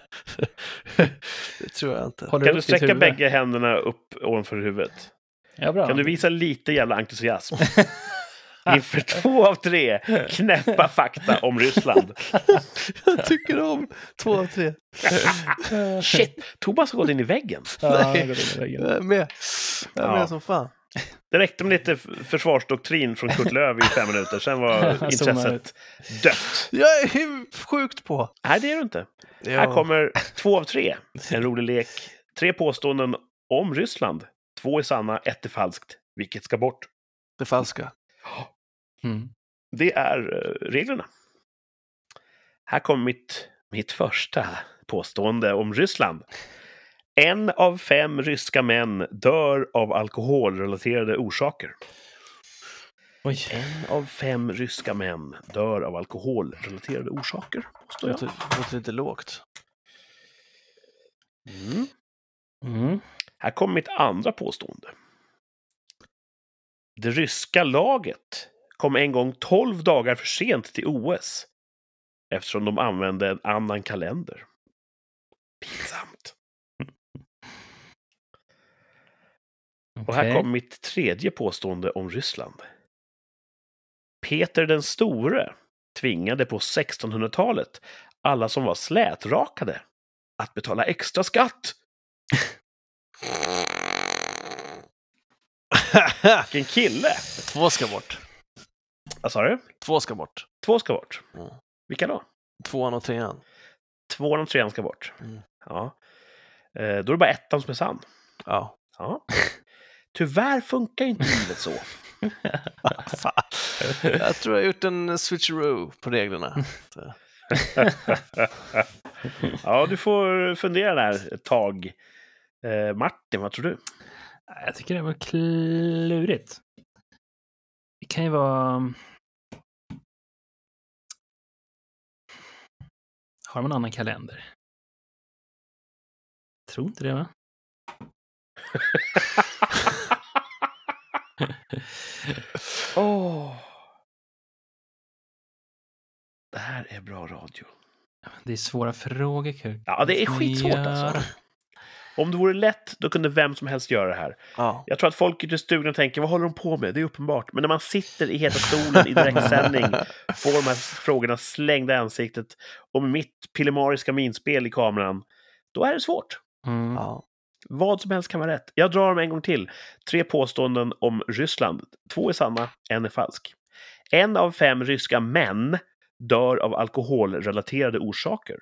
det tror jag inte. Håller Kan du sträcka bägge händerna upp ovanför huvudet? Ja, bra. Kan du visa lite jävla entusiasm? [LAUGHS] Inför två av tre knäppa fakta om Ryssland. [LAUGHS] jag tycker om två av tre. [LAUGHS] Shit, Thomas har gått in i väggen. Ja, Nej. jag in i väggen. Jag är med. Jag är Ja. med som fan. Det räckte med lite försvarsdoktrin från Kurt Lööf i fem minuter, sen var intresset dött. Jag är sjukt på. Nej, det är du inte. Ja. Här kommer två av tre. En rolig lek. Tre påståenden om Ryssland. Två är sanna, ett är falskt. Vilket ska bort? det falska. [GASPS] Mm. Det är eh, reglerna. Här kommer mitt, mitt första påstående om Ryssland. En av fem ryska män dör av alkoholrelaterade orsaker. Oj. En av fem ryska män dör av alkoholrelaterade orsaker, påstår Det låter, låter lite lågt. Mm. Mm. Här kommer mitt andra påstående. Det ryska laget kom en gång 12 dagar för sent till OS eftersom de använde en annan kalender. Pinsamt. [LAUGHS] Och här kommer mitt tredje påstående om Ryssland. Peter den store tvingade på 1600-talet alla som var slätrakade att betala extra skatt. [LAUGHS] Vilken kille! Två ska bort. Vad sa du? Två ska bort. Två ska bort. Mm. Vilka då? Tvåan och trean. Tvåan och trean ska bort. Mm. Ja. Eh, då är det bara ettan som är sann. Ja. Ja. Tyvärr funkar inte livet så. [LAUGHS] Jag tror jag har gjort en switcheroo på reglerna. [LAUGHS] ja, du får fundera där ett tag. Eh, Martin, vad tror du? Jag tycker det var klurigt. Det kan ju vara... Har de en annan kalender? Tror inte det, va? [LAUGHS] Åh. Det här är bra radio. Det är svåra frågor, Kuk. Ja, det är skitsvårt alltså. Om det vore lätt, då kunde vem som helst göra det här. Ja. Jag tror att folk ute i stugan tänker, vad håller de på med? Det är uppenbart. Men när man sitter i heta stolen i direktsändning, [LAUGHS] får de här frågorna slängda i ansiktet och med mitt pillemariska minspel i kameran, då är det svårt. Mm. ja. Vad som helst kan vara rätt. Jag drar dem en gång till. Tre påståenden om Ryssland. Två är sanna, en är falsk. En av fem ryska män dör av alkoholrelaterade orsaker.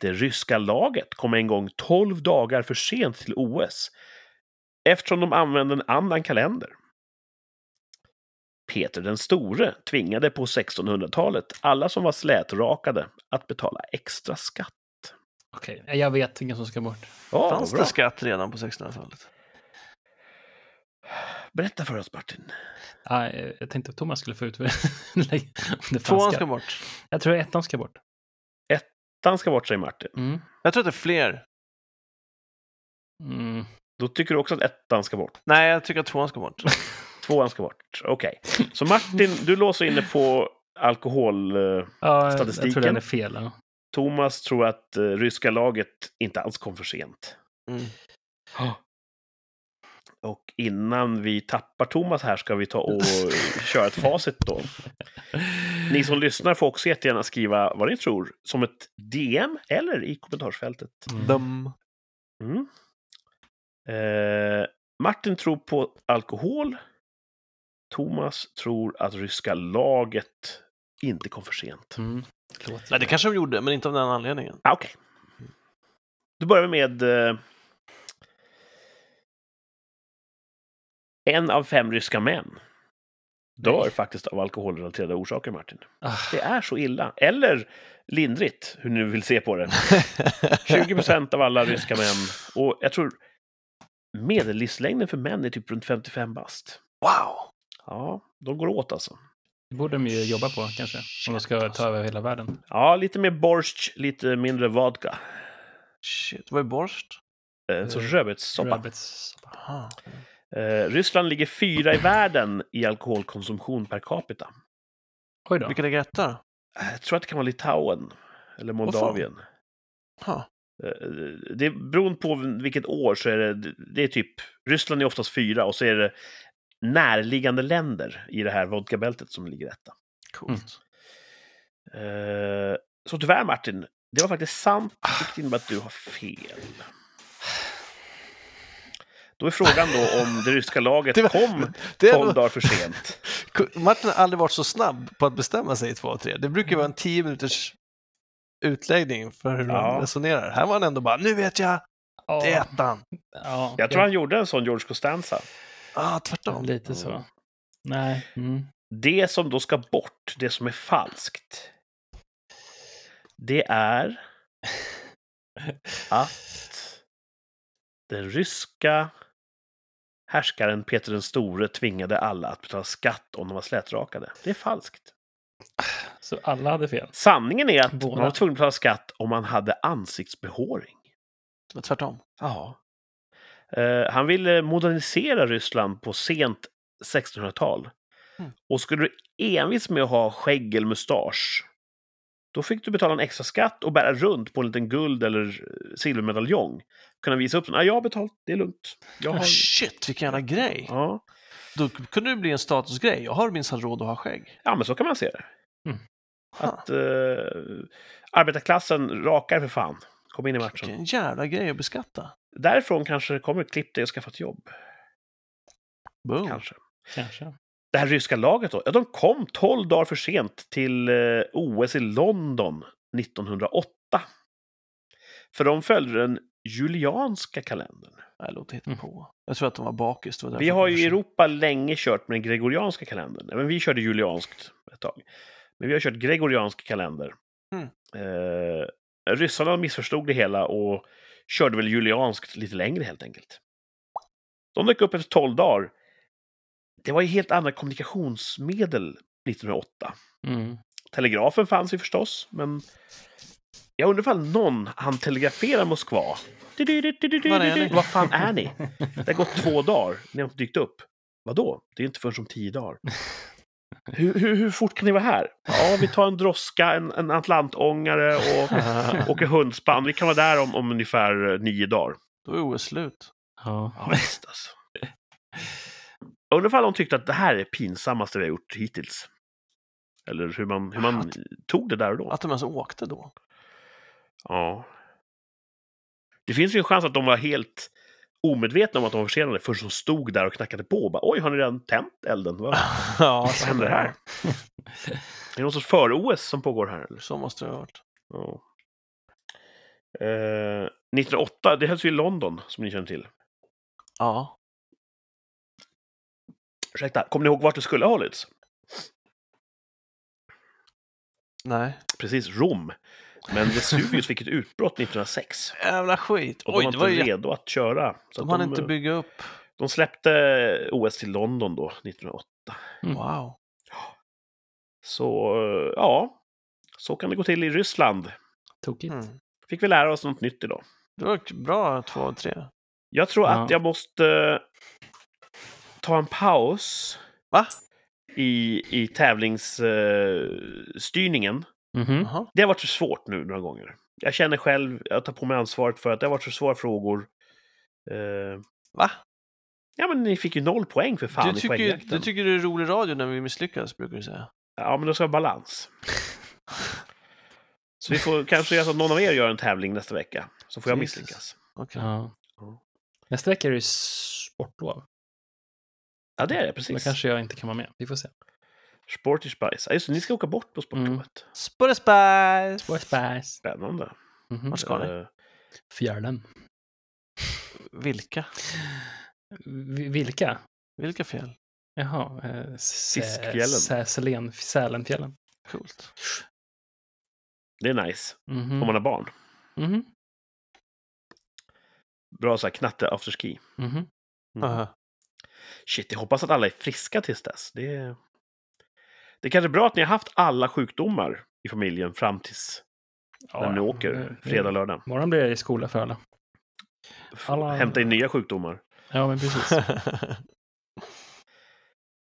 Det ryska laget kom en gång 12 dagar för sent till OS eftersom de använde en annan kalender. Peter den store tvingade på 1600-talet alla som var slätrakade att betala extra skatt. Okej, jag vet vilken som ska bort. Ja, Fanns bra. det skatt redan på 1600-talet? Berätta för oss, Martin. Ah, jag tänkte att Thomas skulle få ut [LAUGHS] det Tvåan ska bort. Jag tror ettan ska bort. Ettan ska bort, säger Martin. Mm. Jag tror att det är fler. Mm. Då tycker du också att ettan ska bort. Nej, jag tycker att tvåan ska bort. [LAUGHS] Tvåan ska bort. Okej. Så Martin, du låser inne på alkohol. eh, Ja, jag tror den är fel. Ja. Thomas tror att eh, ryska laget inte alls kom för sent. Mm. Och innan vi tappar Thomas här ska vi ta och [LAUGHS] köra ett facit då. Ni som lyssnar får också jättegärna skriva vad ni tror som ett DM eller i kommentarsfältet. Mm. Mm. Eh, Martin tror på alkohol. Thomas tror att ryska laget inte kom för sent. Mm. Nej, det kanske de gjorde, men inte av den anledningen. Ah, Okej. Då börjar vi med eh, en av fem ryska män dör Nej. faktiskt av alkoholrelaterade orsaker, Martin. Ah, Det är så illa. Eller lindrigt, hur ni vill se på det. [LAUGHS] 20 procent av alla ryska män. Och jag tror medellivslängden för män är typ runt 55 bast. wow! Ja, de går åt alltså. det borde de ju jobba på kanske. Om de ska ta över hela världen. Ja, lite mer borst, lite mindre vodka. Shit, vad är borst? Eh, Så rödbetssoppa. Rödbetssoppa. Eh, Ryssland ligger fyra i världen i alkoholkonsumtion per capita. Oj då. Vilka ligger etta? Eh, Jag tror att det kan vara Litauen. Eller Moldavien. Ha. Eh, Det beroende på vilket år så är det, det är typ, Ryssland är oftast fyra och så är det närliggande länder i det här vodkabältet som ligger etta. Coolt. Eh, Så tyvärr Martin, det var faktiskt sant, vilket innebär att du har fel. Då är frågan då om det ryska laget Det var- kom Det 12 är, dagar för sent. [LAUGHS] Martin har aldrig varit så snabb på att bestämma sig i två och tre. Det brukar vara en tio minuters utläggning för hur Ja. de resonerar. Här var han ändå bara, nu vet jag, Ja, det är ettan. ja, Jag tror han gjorde en sån George Costanza. Ah, tvärtom. Lite så. Nej. Mm. Det som då ska bort, det som är falskt, det är [LAUGHS] att den ryska härskaren Peter den store tvingade alla att betala skatt om de var slätrakade. Det är falskt. Så alla hade fel. Sanningen är att Båda. man var tvungen att betala skatt om man hade ansiktsbehåring. Det var tvärtom. Ja. Eh, han ville modernisera Ryssland på sent 1600-tal. Mm. Och skulle du envis med att ha skägg eller mustasch, då fick du betala en extra skatt och bära runt på en liten guld eller silvermedaljong. Kunna visa upp den. Ah, jag har betalt, det är lugnt. Jag har... Shit, vilken jävla grej. Ja. Då kunde det bli en statusgrej. Jag har minsann råd att ha skägg. ja, men så kan man se det. Mm. Att eh, arbetarklassen rakar för fan. Kom in i matchen. Vilken jävla grej att beskatta. Därifrån kanske det kommer klipp dig och skaffa ett jobb. Boom. Kanske. Kanske. Det här ryska laget då, ja, de kom 12 dagar för sent till eh, OS i London 1908. För de följde den julianska kalendern. Nej, låt hitta Mm. på. Jag tror att de var bakis. det Vi har ju i Europa länge kört med den gregorianska kalendern. Men vi körde julianskt ett tag. Men vi har kört gregoriansk kalender. Mm. Eh, ryssarna missförstod det hela och körde väl julianskt lite längre helt enkelt. De dök upp efter 12 dagar. Det var ju helt andra kommunikationsmedel 1908. Mm. Telegrafen fanns ju förstås, men jag undrar ifall någon han telegrafera Moskva. Var är ni? Vad fan är ni? [LAUGHS] Det har gått två dagar, ni har inte dykt upp. Vadå? Det är inte förrän om tio dagar. [LAUGHS] Hur, hur, hur fort kan ni vara här? Ja, vi tar en droska, en, en atlantångare och [LAUGHS] åker hundspann. Vi kan vara där om, om ungefär nio dagar. Då är OS slut. Ja. Ja, visst alltså. Jag undrar ifall de tyckte att det här är det pinsammaste vi har gjort hittills. Eller hur man, hur man tog det där och då. Att de ens åkte då. Ja. Det finns ju en chans att de var helt omedvetna om att de var försenade först de stod där och knackade på. Och bara, Oj, har ni redan tänt elden? Vad, [LAUGHS] ja, vad händer här? Är det [LAUGHS] någon sorts före-OS som pågår här? Eller? Så måste det ha varit. Ja. Eh, 1908, det hölls ju i London, som ni känner till. Ja. Ursäkta, kommer ni ihåg vart det skulle ha hållits? Nej. Precis, Rom. Men Vesuvius fick ett utbrott 1906. Jävla skit. Och de Oj, var det var inte ju... redo att köra. Så De hann inte eh, bygga upp. de släppte OS till London då, 1908. Mm. Wow. Så eh, ja, så kan det gå till i Ryssland. Tokigt. Mm. Fick vi lära oss något nytt idag. Det var bra två och tre. Jag tror Ja. att jag måste eh, ta en paus Va? i, i tävlingsstyrningen. Mhm. Jaha. Det har varit så svårt nu några gånger. Jag känner själv, jag tar på mig ansvaret för att det har varit så svåra frågor. Eh, Va? ja, men ni fick ju noll poäng för fan Du i tycker, poängjakten. du tycker det är rolig radio när vi misslyckas, brukar du säga. Ja, men det ska vara balans. [LAUGHS] Så vi får kanske göra så att någon av er gör en tävling nästa vecka. Så får jag misslyckas. Okej. Ja. Ja. Nästa vecka är det sportlov. Ja, det är det, precis. kanske jag inte kan vara med. Vi får se. Sporty Spice. Ja, just det, ni ska åka bort på sportlovet. Spurrespice! What spice? Spännande. Mhm. Vart ska ni? Eh, Fjärden. Vilka? Vi- Vilka? Vilka fjäll? Jaha. Eh, Fiskfjällen. Säselen, Sälenfjällen. Coolt. det är nice. Mhm. Om man har barn. Mhm. Bra så här knatte afterski. Mhm. Mm. Aha. Shit, jag hoppas att alla är friska tills dess. Det är, det är kanske bra att ni har haft alla sjukdomar i familjen fram tills Ja, när ni åker det- fredag, lördag. Imorgon blir det skola för alla. Alla- Hämta in nya sjukdomar. Ja, men precis. [LAUGHS] [LAUGHS]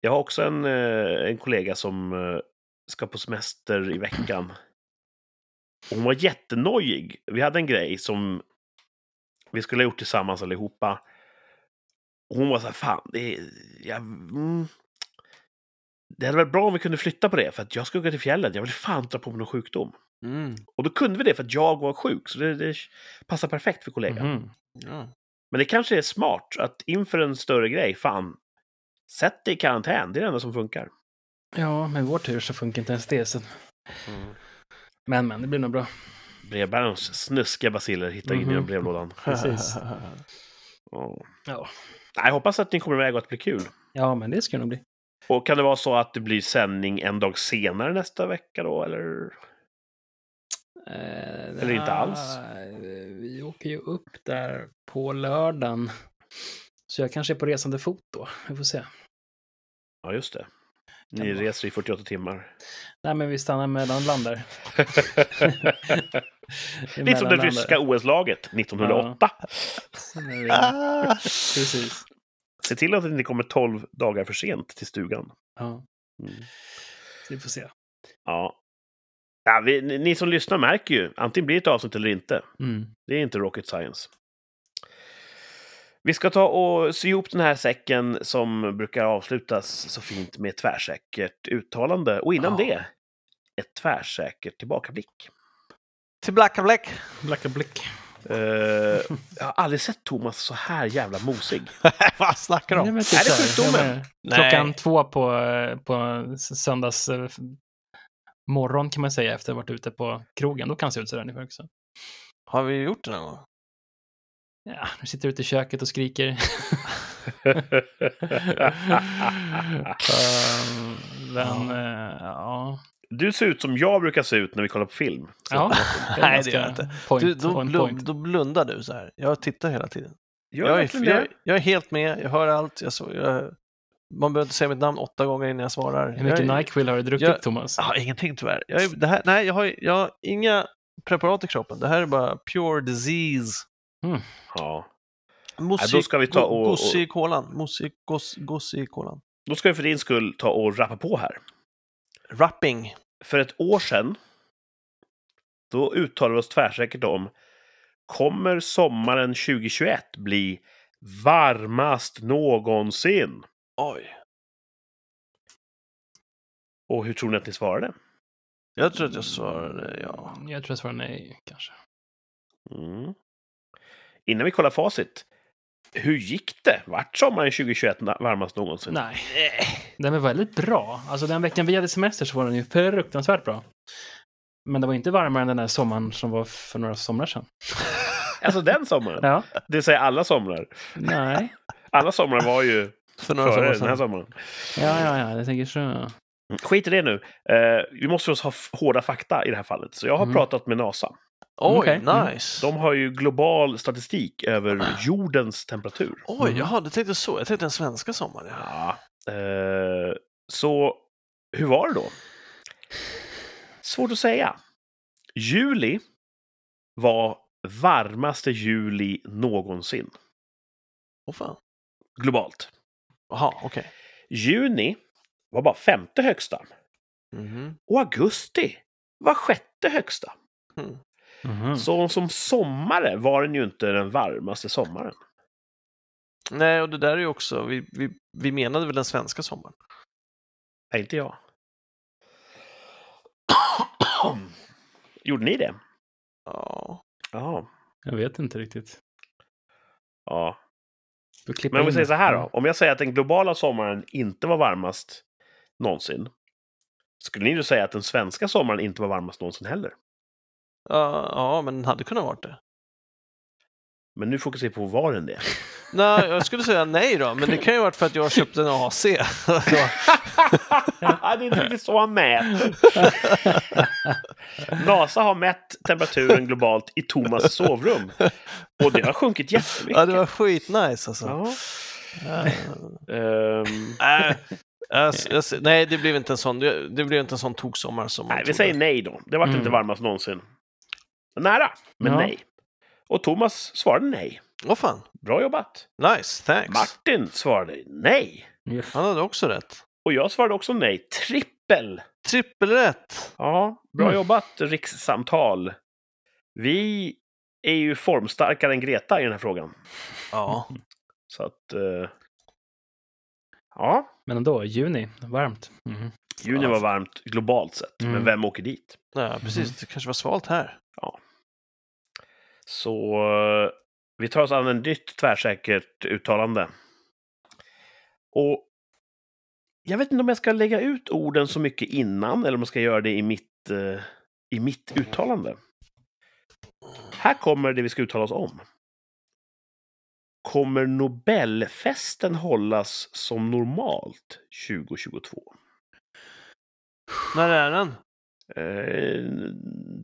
Jag har också en, eh, en kollega som eh, ska på semester i veckan. Hon var jättenojig. Vi hade en grej som vi skulle ha gjort tillsammans allihopa. Och hon var så här, fan, det, är, jag, mm, det hade varit bra om vi kunde flytta på det, för att jag ska åka till fjället. Jag vill fan dra på mig någon sjukdom. Mm. Och då kunde vi det för att jag var sjuk, så det, det passar perfekt för kollegan. Mhm. Ja. Men det kanske är smart att inför en större grej, fan, sätt dig i karantän. Det är det enda som funkar. Ja, med vår tur så funkar inte ens det. Så... Men, men, det blir nog bra. Brevbärarens snuskiga basiller hittar in Mhm. genom brevlådan. Precis. [LAUGHS] Ja. Ja. Nej, Jag hoppas att ni kommer iväg och att det blir kul. ja, men det ska det nog bli. Och kan det vara så att det blir sändning en dag senare nästa vecka då, eller? Eh, Eller inte alls. ja, Vi åker ju upp där på lördagen. Så jag kanske är på resande fot då. Vi får se. Ja, just det. Ni reser i 48 timmar. Nej, men vi stannar mellanland där. [LAUGHS] [LAUGHS] Lite som det ryska OS-laget 1908. Så när vi- Ah. [LAUGHS] Precis. Se till att ni kommer 12 dagar för sent till stugan. Ja, Mm. vi får se. Ja. ja vi, ni, ni som lyssnar märker ju, antingen blir det ett avsnitt eller inte. Mm. Det är inte rocket science. Vi ska ta och sy ihop den här säcken som brukar avslutas så fint med ett tvärsäkert uttalande. Och innan Ja. det, ett tvärsäkert tillbakablick. Till Blacka Black. Blacka blick. Eh, jag har aldrig sett Thomas så här jävla mosig. [LAUGHS] Vad snackar du Nej, om? men Är det sjukdomen? Nej. Klockan två på, på söndags eh, morgon kan man säga efter att ha varit ute på krogen. Då kan det se ut sådär ungefär också. Har vi gjort det någon gång? Ja, nu sitter du ute i köket och skriker. Um, [LAUGHS] men, eh, ja. du ser ut som jag brukar se ut när vi kollar på film. Så- ja. Nej, [LAUGHS] det gör jag inte. Point, Du, då, blund, point. då blundar du så här. Jag tittar hela tiden. Gör Jag är, jag, jag är helt med, jag hör allt. Jag, så, jag, man behöver inte säga mitt namn åtta gånger innan jag svarar. Hur mycket Nyquil har du druckit, jag- Thomas? Jag har ingenting tyvärr. Jag, är, det här, nej, jag har, jag har inga preparat i kroppen. Det här är bara pure disease. Ja. Mossi, då ska vi ta och- Gossi i kolan. Mossi, gos, gossi i kolan. Då ska vi för din skull ta och rappa på här. Rapping. För ett år sedan, då uttalade vi oss tvärsäkert om Kommer sommaren 2021 bli varmast någonsin? Oj. Och hur tror ni att ni svarade? Jag tror att jag svarade ja. Jag tror jag svarar nej, kanske. Mm. Innan vi kollar facit. Hur gick det? Vart sommaren 2021 na- varmast någonsin? Nej, den var väldigt bra. Alltså den veckan vi hade semester så var den ju fruktansvärt bra. Men det var inte varmare än den där sommaren som var för några somrar sedan. [LAUGHS] Alltså den sommaren? Ja, Det vill säga alla somrar. nej. Alla somrar var ju [LAUGHS] För några före den här sommaren. Ja, ja, ja, jag tänker så. Skit i det nu. Eh, vi måste ha hårda fakta i det här fallet. Så jag har Mm. pratat med NASA. Oj, Okej. Mm. nice. De har ju global statistik över jordens temperatur. Oj, Mhm. jaha, du tänkte så. Jag tänkte den svenska sommaren. Ja. Ja. Eh, så hur var det då? Svårt att säga. Juli var varmaste juli någonsin. Åh fan. Globalt. Jaha, okej. Juni var bara femte högsta. Mhm. Och augusti var sjätte högsta. Mm. Mhm. Så som sommare var den ju inte den varmaste sommaren. Nej, och det där är ju också, vi, vi, vi menade väl den svenska sommaren? Nej, inte jag. [CLEARS THROAT] Gjorde ni det? Ja. Ja. Jag vet inte riktigt. Ja. Men om vi säger så här då. Om jag säger att den globala sommaren inte var varmast någonsin. Skulle ni då säga att den svenska sommaren inte var varmast någonsin heller? Ja, ja, men den hade kunnat varit det. Men nu fokuserar vi på var den det. Nej, jag skulle säga nej då, men det kan ju ha varit för att jag köpte en AC. [LAUGHS] Ja, det är inte riktigt så han mäter. [LAUGHS] NASA har mätt temperaturen globalt i Thomas sovrum. Och det har sjunkit jättemycket. ja, det var skitnice alltså. Ja. Ehm, Nej, jag, jag, nej, det blev inte en sån, det, det blev inte en sån toksommar som nej, vi säger nej då. Det var Mm. inte varmast någonsin. Nära, men Ja. nej. Och Thomas svarade nej. Åh fan, Bra jobbat. nice, thanks. Martin svarade nej. Yes. Han hade också rätt. Och jag svarade också nej. Trippel! Trippelrätt! Ja, bra Mm. jobbat rikssamtal. Vi är ju formstarkare än Greta i den här frågan. Ja. Så att... eh, ja, Men ändå, juni, varmt. Mhm. juni var varmt globalt sett. Men Mm. vem åker dit? ja, precis. Det kanske var svalt här. Så eh, vi tar oss an en nytt tvärsäkert uttalande. Och jag vet inte om jag ska lägga ut orden så mycket innan eller om jag ska göra det i mitt, eh, i mitt uttalande. Här kommer det vi ska uttala oss om. Kommer Nobelfesten hållas som normalt 2022? När är den? Eh,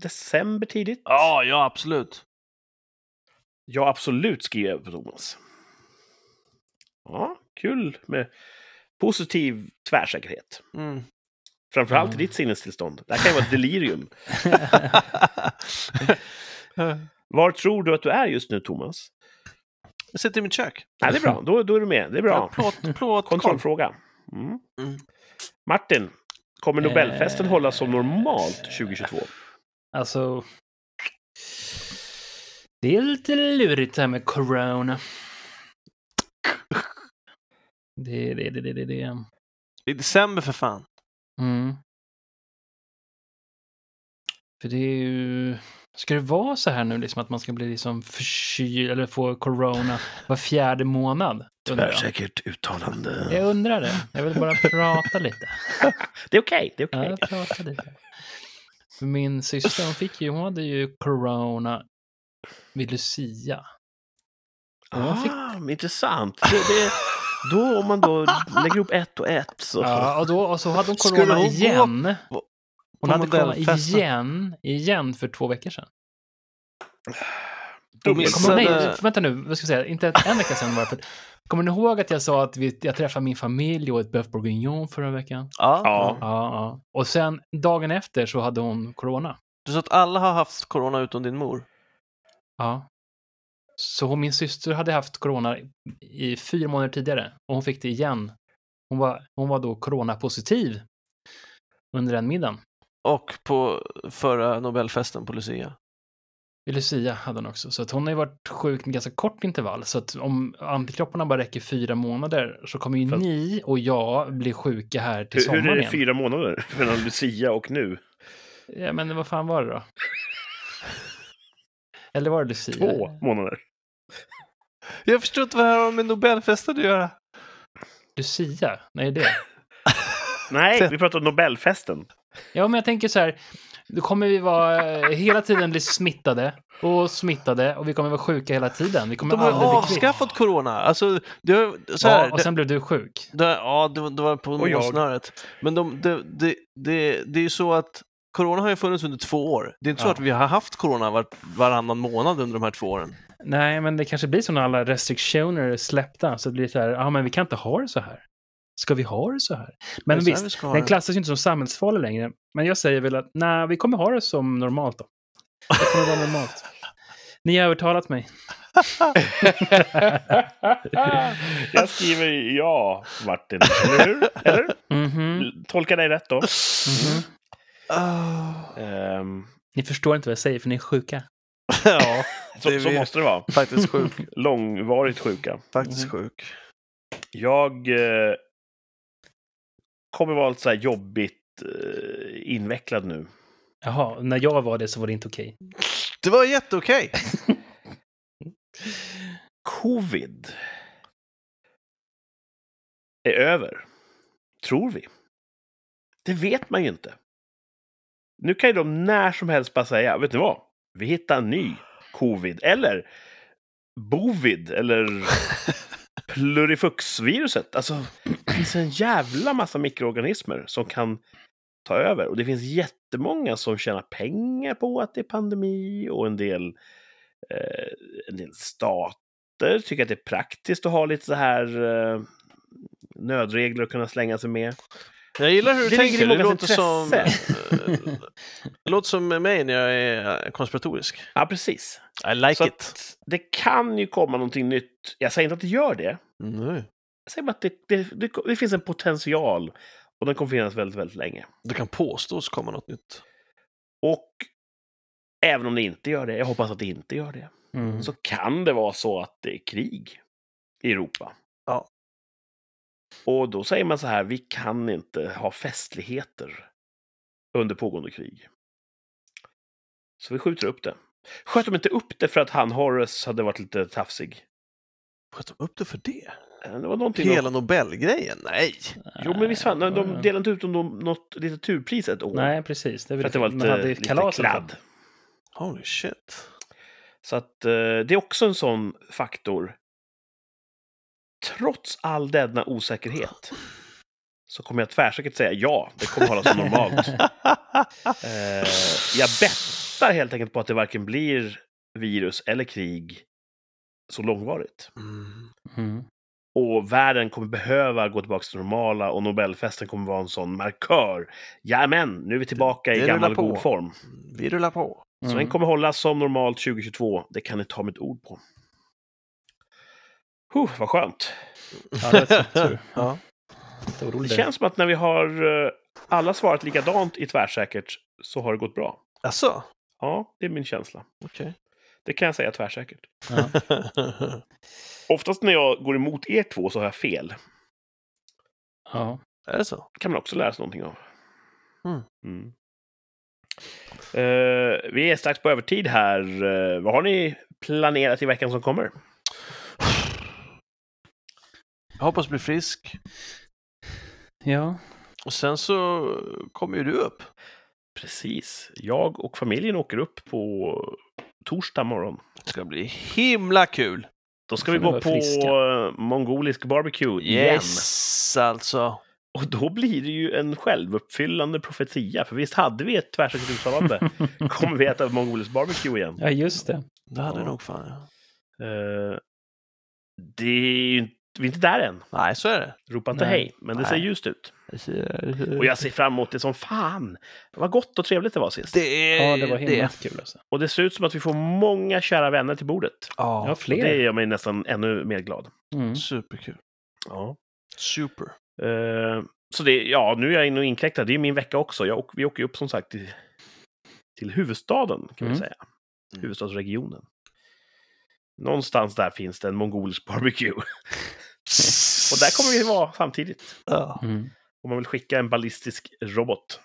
december tidigt? Ja, ja, absolut. Ja, absolut, skriver jag på Thomas. Ja, kul med positiv tvärsäkerhet. Mm. Framförallt i Mm. ditt sinnestillstånd. Det här kan ju vara ett delirium. [LAUGHS] Var tror du att du är just nu, Thomas? Jag sitter i mitt kök. Nej, det är bra. Då, då är du med. Det är bra. Plåt, plåt, Kontrollfråga. Mm. Mm. Martin, kommer Nobelfesten Eh. hållas som normalt 2022? Alltså... Det är lite lurigt det här med corona. Det, det, det, det, det, det. I december för fan. Mm. För det är ju... Ska det vara så här nu liksom att man ska bli liksom förkyld eller få corona var fjärde månad? Tvärsäkert uttalande. jag undrar det. Jag vill bara prata lite. [LAUGHS] Det är okej. det är Ja, okej. jag pratar lite. För Min syster hon fick ju, hon hade ju corona vid Lucia. hon fick- Ah, intressant. Det, det, då om man då [LAUGHS] lägger ihop ett och ett så... Ja, och, då, och så hade hon corona hon gå igen. på- Hon hade corona modellfesten? igen, igen för två veckor sedan. Dubbel- Missade- Kommer, nej, vänta nu, vad ska jag säga, inte en vecka sedan bara. För, kommer ni ihåg att jag sa att vi, jag träffade min familj och ett bœuf bourguignon förra veckan? Ja. Ja. Ja, ja. Och sen dagen efter så hade hon corona. Du sa att alla har haft corona utom din mor? Ja. Så hon, min syster hade haft corona i fyra månader tidigare och hon fick det igen. Hon var, hon var då coronapositiv under den middagen. Och på förra Nobelfesten på Lucia. Lucia hade hon också. Så att hon har ju varit sjuk med ganska kort intervall. Så att om antikropparna bara räcker fyra månader så kommer ju Fast- ni och jag bli sjuka här till Hur, sommaren hur är det igen. fyra månader mellan Lucia och nu? Ja, men vad fan var det då? [LAUGHS] Eller var det Lucia? Två månader. Jag förstår inte vad det här har med Nobelfesten att göra. Lucia? Nej, det. [LAUGHS] Nej, vi pratar om Nobelfesten. Ja, men jag tänker så här. Då kommer vi vara eh, hela tiden bli smittade och smittade och vi kommer vara sjuka hela tiden. Vi kommer De har avskaffat corona. Alltså, det så här, Ja, och sen blev du sjuk. det, det, ja, det, var- det var på målsnöret. Men de, det, det, det, det är ju så att corona har ju funnits under två år. Det är inte så Ja. att vi har haft corona var, varannan månad under de här två åren. Nej, men det kanske blir så när alla restriktioner är släppta. Så det blir så här, ja men vi kan inte ha det så här. Ska vi ha det så här? Men vi visst, ha den det. klassas ju inte som samhällsfarlig längre. Men jag säger väl att nej, vi kommer ha det som normalt då. Det kommer vara normalt. [LAUGHS] Ni har övertalat mig. [LAUGHS] Jag skriver ja, Martin. Eller hur? Eller? Mhm, Tolka dig rätt då. mhm. Ah. Ehm, Ni förstår inte vad jag säger för ni är sjuka. [LAUGHS] ja, så, så vi. måste det vara. faktiskt sjuk. Långvarigt sjuka. Faktiskt Mm. sjuk. Jag eh, kommer vara lite så här jobbigt eh, invecklad nu. Jaha, när jag var det så var det inte okej. Det var jätteokej. [LAUGHS] Covid. är över. Tror vi. Det vet man ju inte. Nu kan ju de när som helst bara säga, vet du vad? Vi hittar en ny covid. Eller bovid. Eller [LAUGHS] plurifuxviruset. Alltså, det finns en jävla massa mikroorganismer som kan ta över. Och det finns jättemånga som tjänar pengar på att det är pandemi och en del, eh, en del stater tycker att det är praktiskt att ha lite så här eh, nödregler att kunna slänga sig med. Jag gillar hur du Det tänker. Det låter som, intresse. eh, det låter som mig när jag är konspiratorisk. Ja, precis. I like Så it. det kan ju komma någonting nytt. Jag säger inte att det gör det. Nej. Jag säger bara att det, det, det, det finns en potential och den kommer finnas väldigt, väldigt länge. Det kan påstås komma något nytt. Och även om det inte gör det, jag hoppas att det inte gör det, Mm. så kan det vara så att det är krig i Europa. Ja. Och då säger man så här, vi kan inte ha festligheter under pågående krig. Så vi skjuter upp det. Sköt de inte upp det för att han Horace hade varit lite tafsig? Sköt de upp det för det? Eh, Det var någonting... Hela Nobelgrejen? Nej! Jo, men visst fan, de, delade inte ut något, något litteraturpris ett år. Nej, precis. Det är för att det var man lite, hade ett lite kalas kladd. Holy shit. Så att eh, det är också en sån faktor. Trots all denna osäkerhet [LAUGHS] så kommer jag tvärsäkert säga ja, det kommer hållas som normalt. [LAUGHS] Eh, jag bettar helt enkelt på att det varken blir virus eller krig så långvarigt. Mm. Mm. Och världen kommer behöva gå tillbaka till det normala och Nobelfesten kommer vara en sån markör. Jajamän, nu är vi tillbaka Det i rullar gammal på. god form. Vi rullar på. Så Mm. den kommer hållas som normalt 2022. Det kan ni ta mitt ord på. Huh, vad skönt. Ja, det tur. [LAUGHS] Ja. Det känns som att när vi har eh, alla svarat likadant i tvärsäkert så har det gått bra. Alltså, Ja, det är min känsla. okej. Det kan jag säga tvärsäkert. Ja. [LAUGHS] Oftast när jag går emot er två så har jag fel. Ja. Är det så? Kan man också lära sig någonting av. Mm. Mm. Eh, vi är strax på övertid här. Eh, vad har ni planerat i veckan som kommer? Jag hoppas bli frisk. ja. Och sen så kommer ju du upp. Precis. Jag och familjen åker upp på torsdag morgon. Det ska bli himla kul. Då ska vi gå på friska. eh, mongolisk barbecue igen. Yes, alltså. Och då blir det ju en självuppfyllande profetia. För visst hade vi ett tvärsäkert uttalande? [LAUGHS] Kommer vi äta mongolisk barbecue igen? ja, just det. Det hade Ja. nog fan. Ja. Eh, det är ju inte, vi är inte där än. Nej, så är det. Ropa inte Nej. hej, men det ser Nej. ljust ut. Och Och jag ser fram emot det som fan. Vad gott och trevligt det var sist. Det är Ja, det var himla kul alltså. Och det ser ut som att vi får många kära vänner till bordet. Ja, Ja, Och fler. det gör mig nästan ännu mer glad. Mm. superkul. Ja. Super. Eh, så det, ja, nu är jag inne och inkräktar. Det är min vecka också. Jag, åk- vi åker ju upp som sagt till, till huvudstaden, kan vi Mm. säga. Mm. Huvudstadsregionen. Någonstans där finns det en mongolisk barbecue. [LAUGHS] Och där kommer vi vara samtidigt. Ja. Mm. Om man vill skicka en ballistisk robot.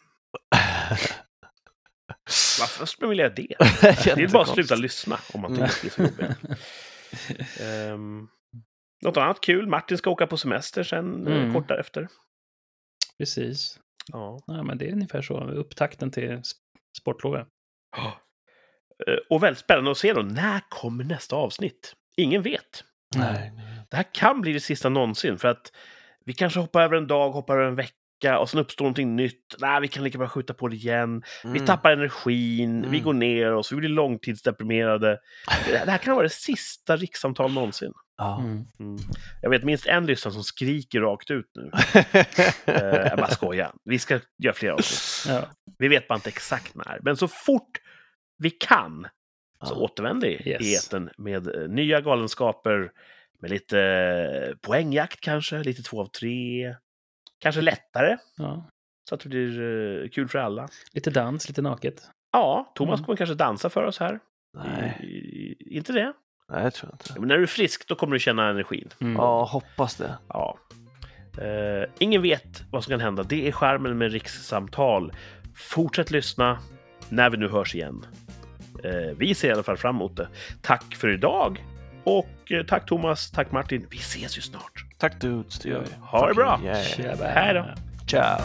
Varför skulle man vilja det? [LAUGHS] Det är bara att sluta lyssna om man tycker att det är så jobbigt. Um, [LAUGHS] något annat kul? Martin ska åka på semester sen eh, Mm. kort därefter. Precis. Ja. Ja, men det är ungefär så. Upptakten till sp- sportlovet. [GASPS] Eh, Och väldigt spännande att se då, när kommer nästa avsnitt? Ingen vet. Nej. Det här kan bli det sista någonsin för att vi kanske hoppar över en dag, hoppar över en vecka och sen uppstår någonting nytt. Nej, vi kan lika bra skjuta på det igen. Vi Mm. tappar energin, vi Mm. går ner oss, vi blir långtidsdeprimerade. Det här kan vara det sista rikssamtal någonsin. Mm. Mm. Jag vet minst en lyssnare som skriker rakt ut nu. [LAUGHS] Eh, jag bara skojar. Vi ska göra fler avsnitt. Ja. Vi vet bara inte exakt när. Men så fort vi kan så Ja. återvänder vi Yes. i etern med eh, nya galenskaper. Med lite eh, poängjakt kanske, lite två av tre. Kanske lättare, ja. så att det blir eh, kul för alla. Lite dans, lite naket. Ja, Thomas Mm. kommer kanske dansa för oss här. Nej. I, i, inte det? Nej, jag tror inte. Men när du är frisk, då kommer du känna energin. Mm. Ja, hoppas det. Ja. Eh, ingen vet vad som kan hända. Det är skärmen med rikssamtal. Fortsätt lyssna när vi nu hörs igen. Eh, vi ser i alla fall fram emot det. Tack för idag och eh, tack Thomas, tack Martin. Vi ses ju snart. Tack dudes, det gör vi. Ha det bra. Yeah. Hej då. Ciao.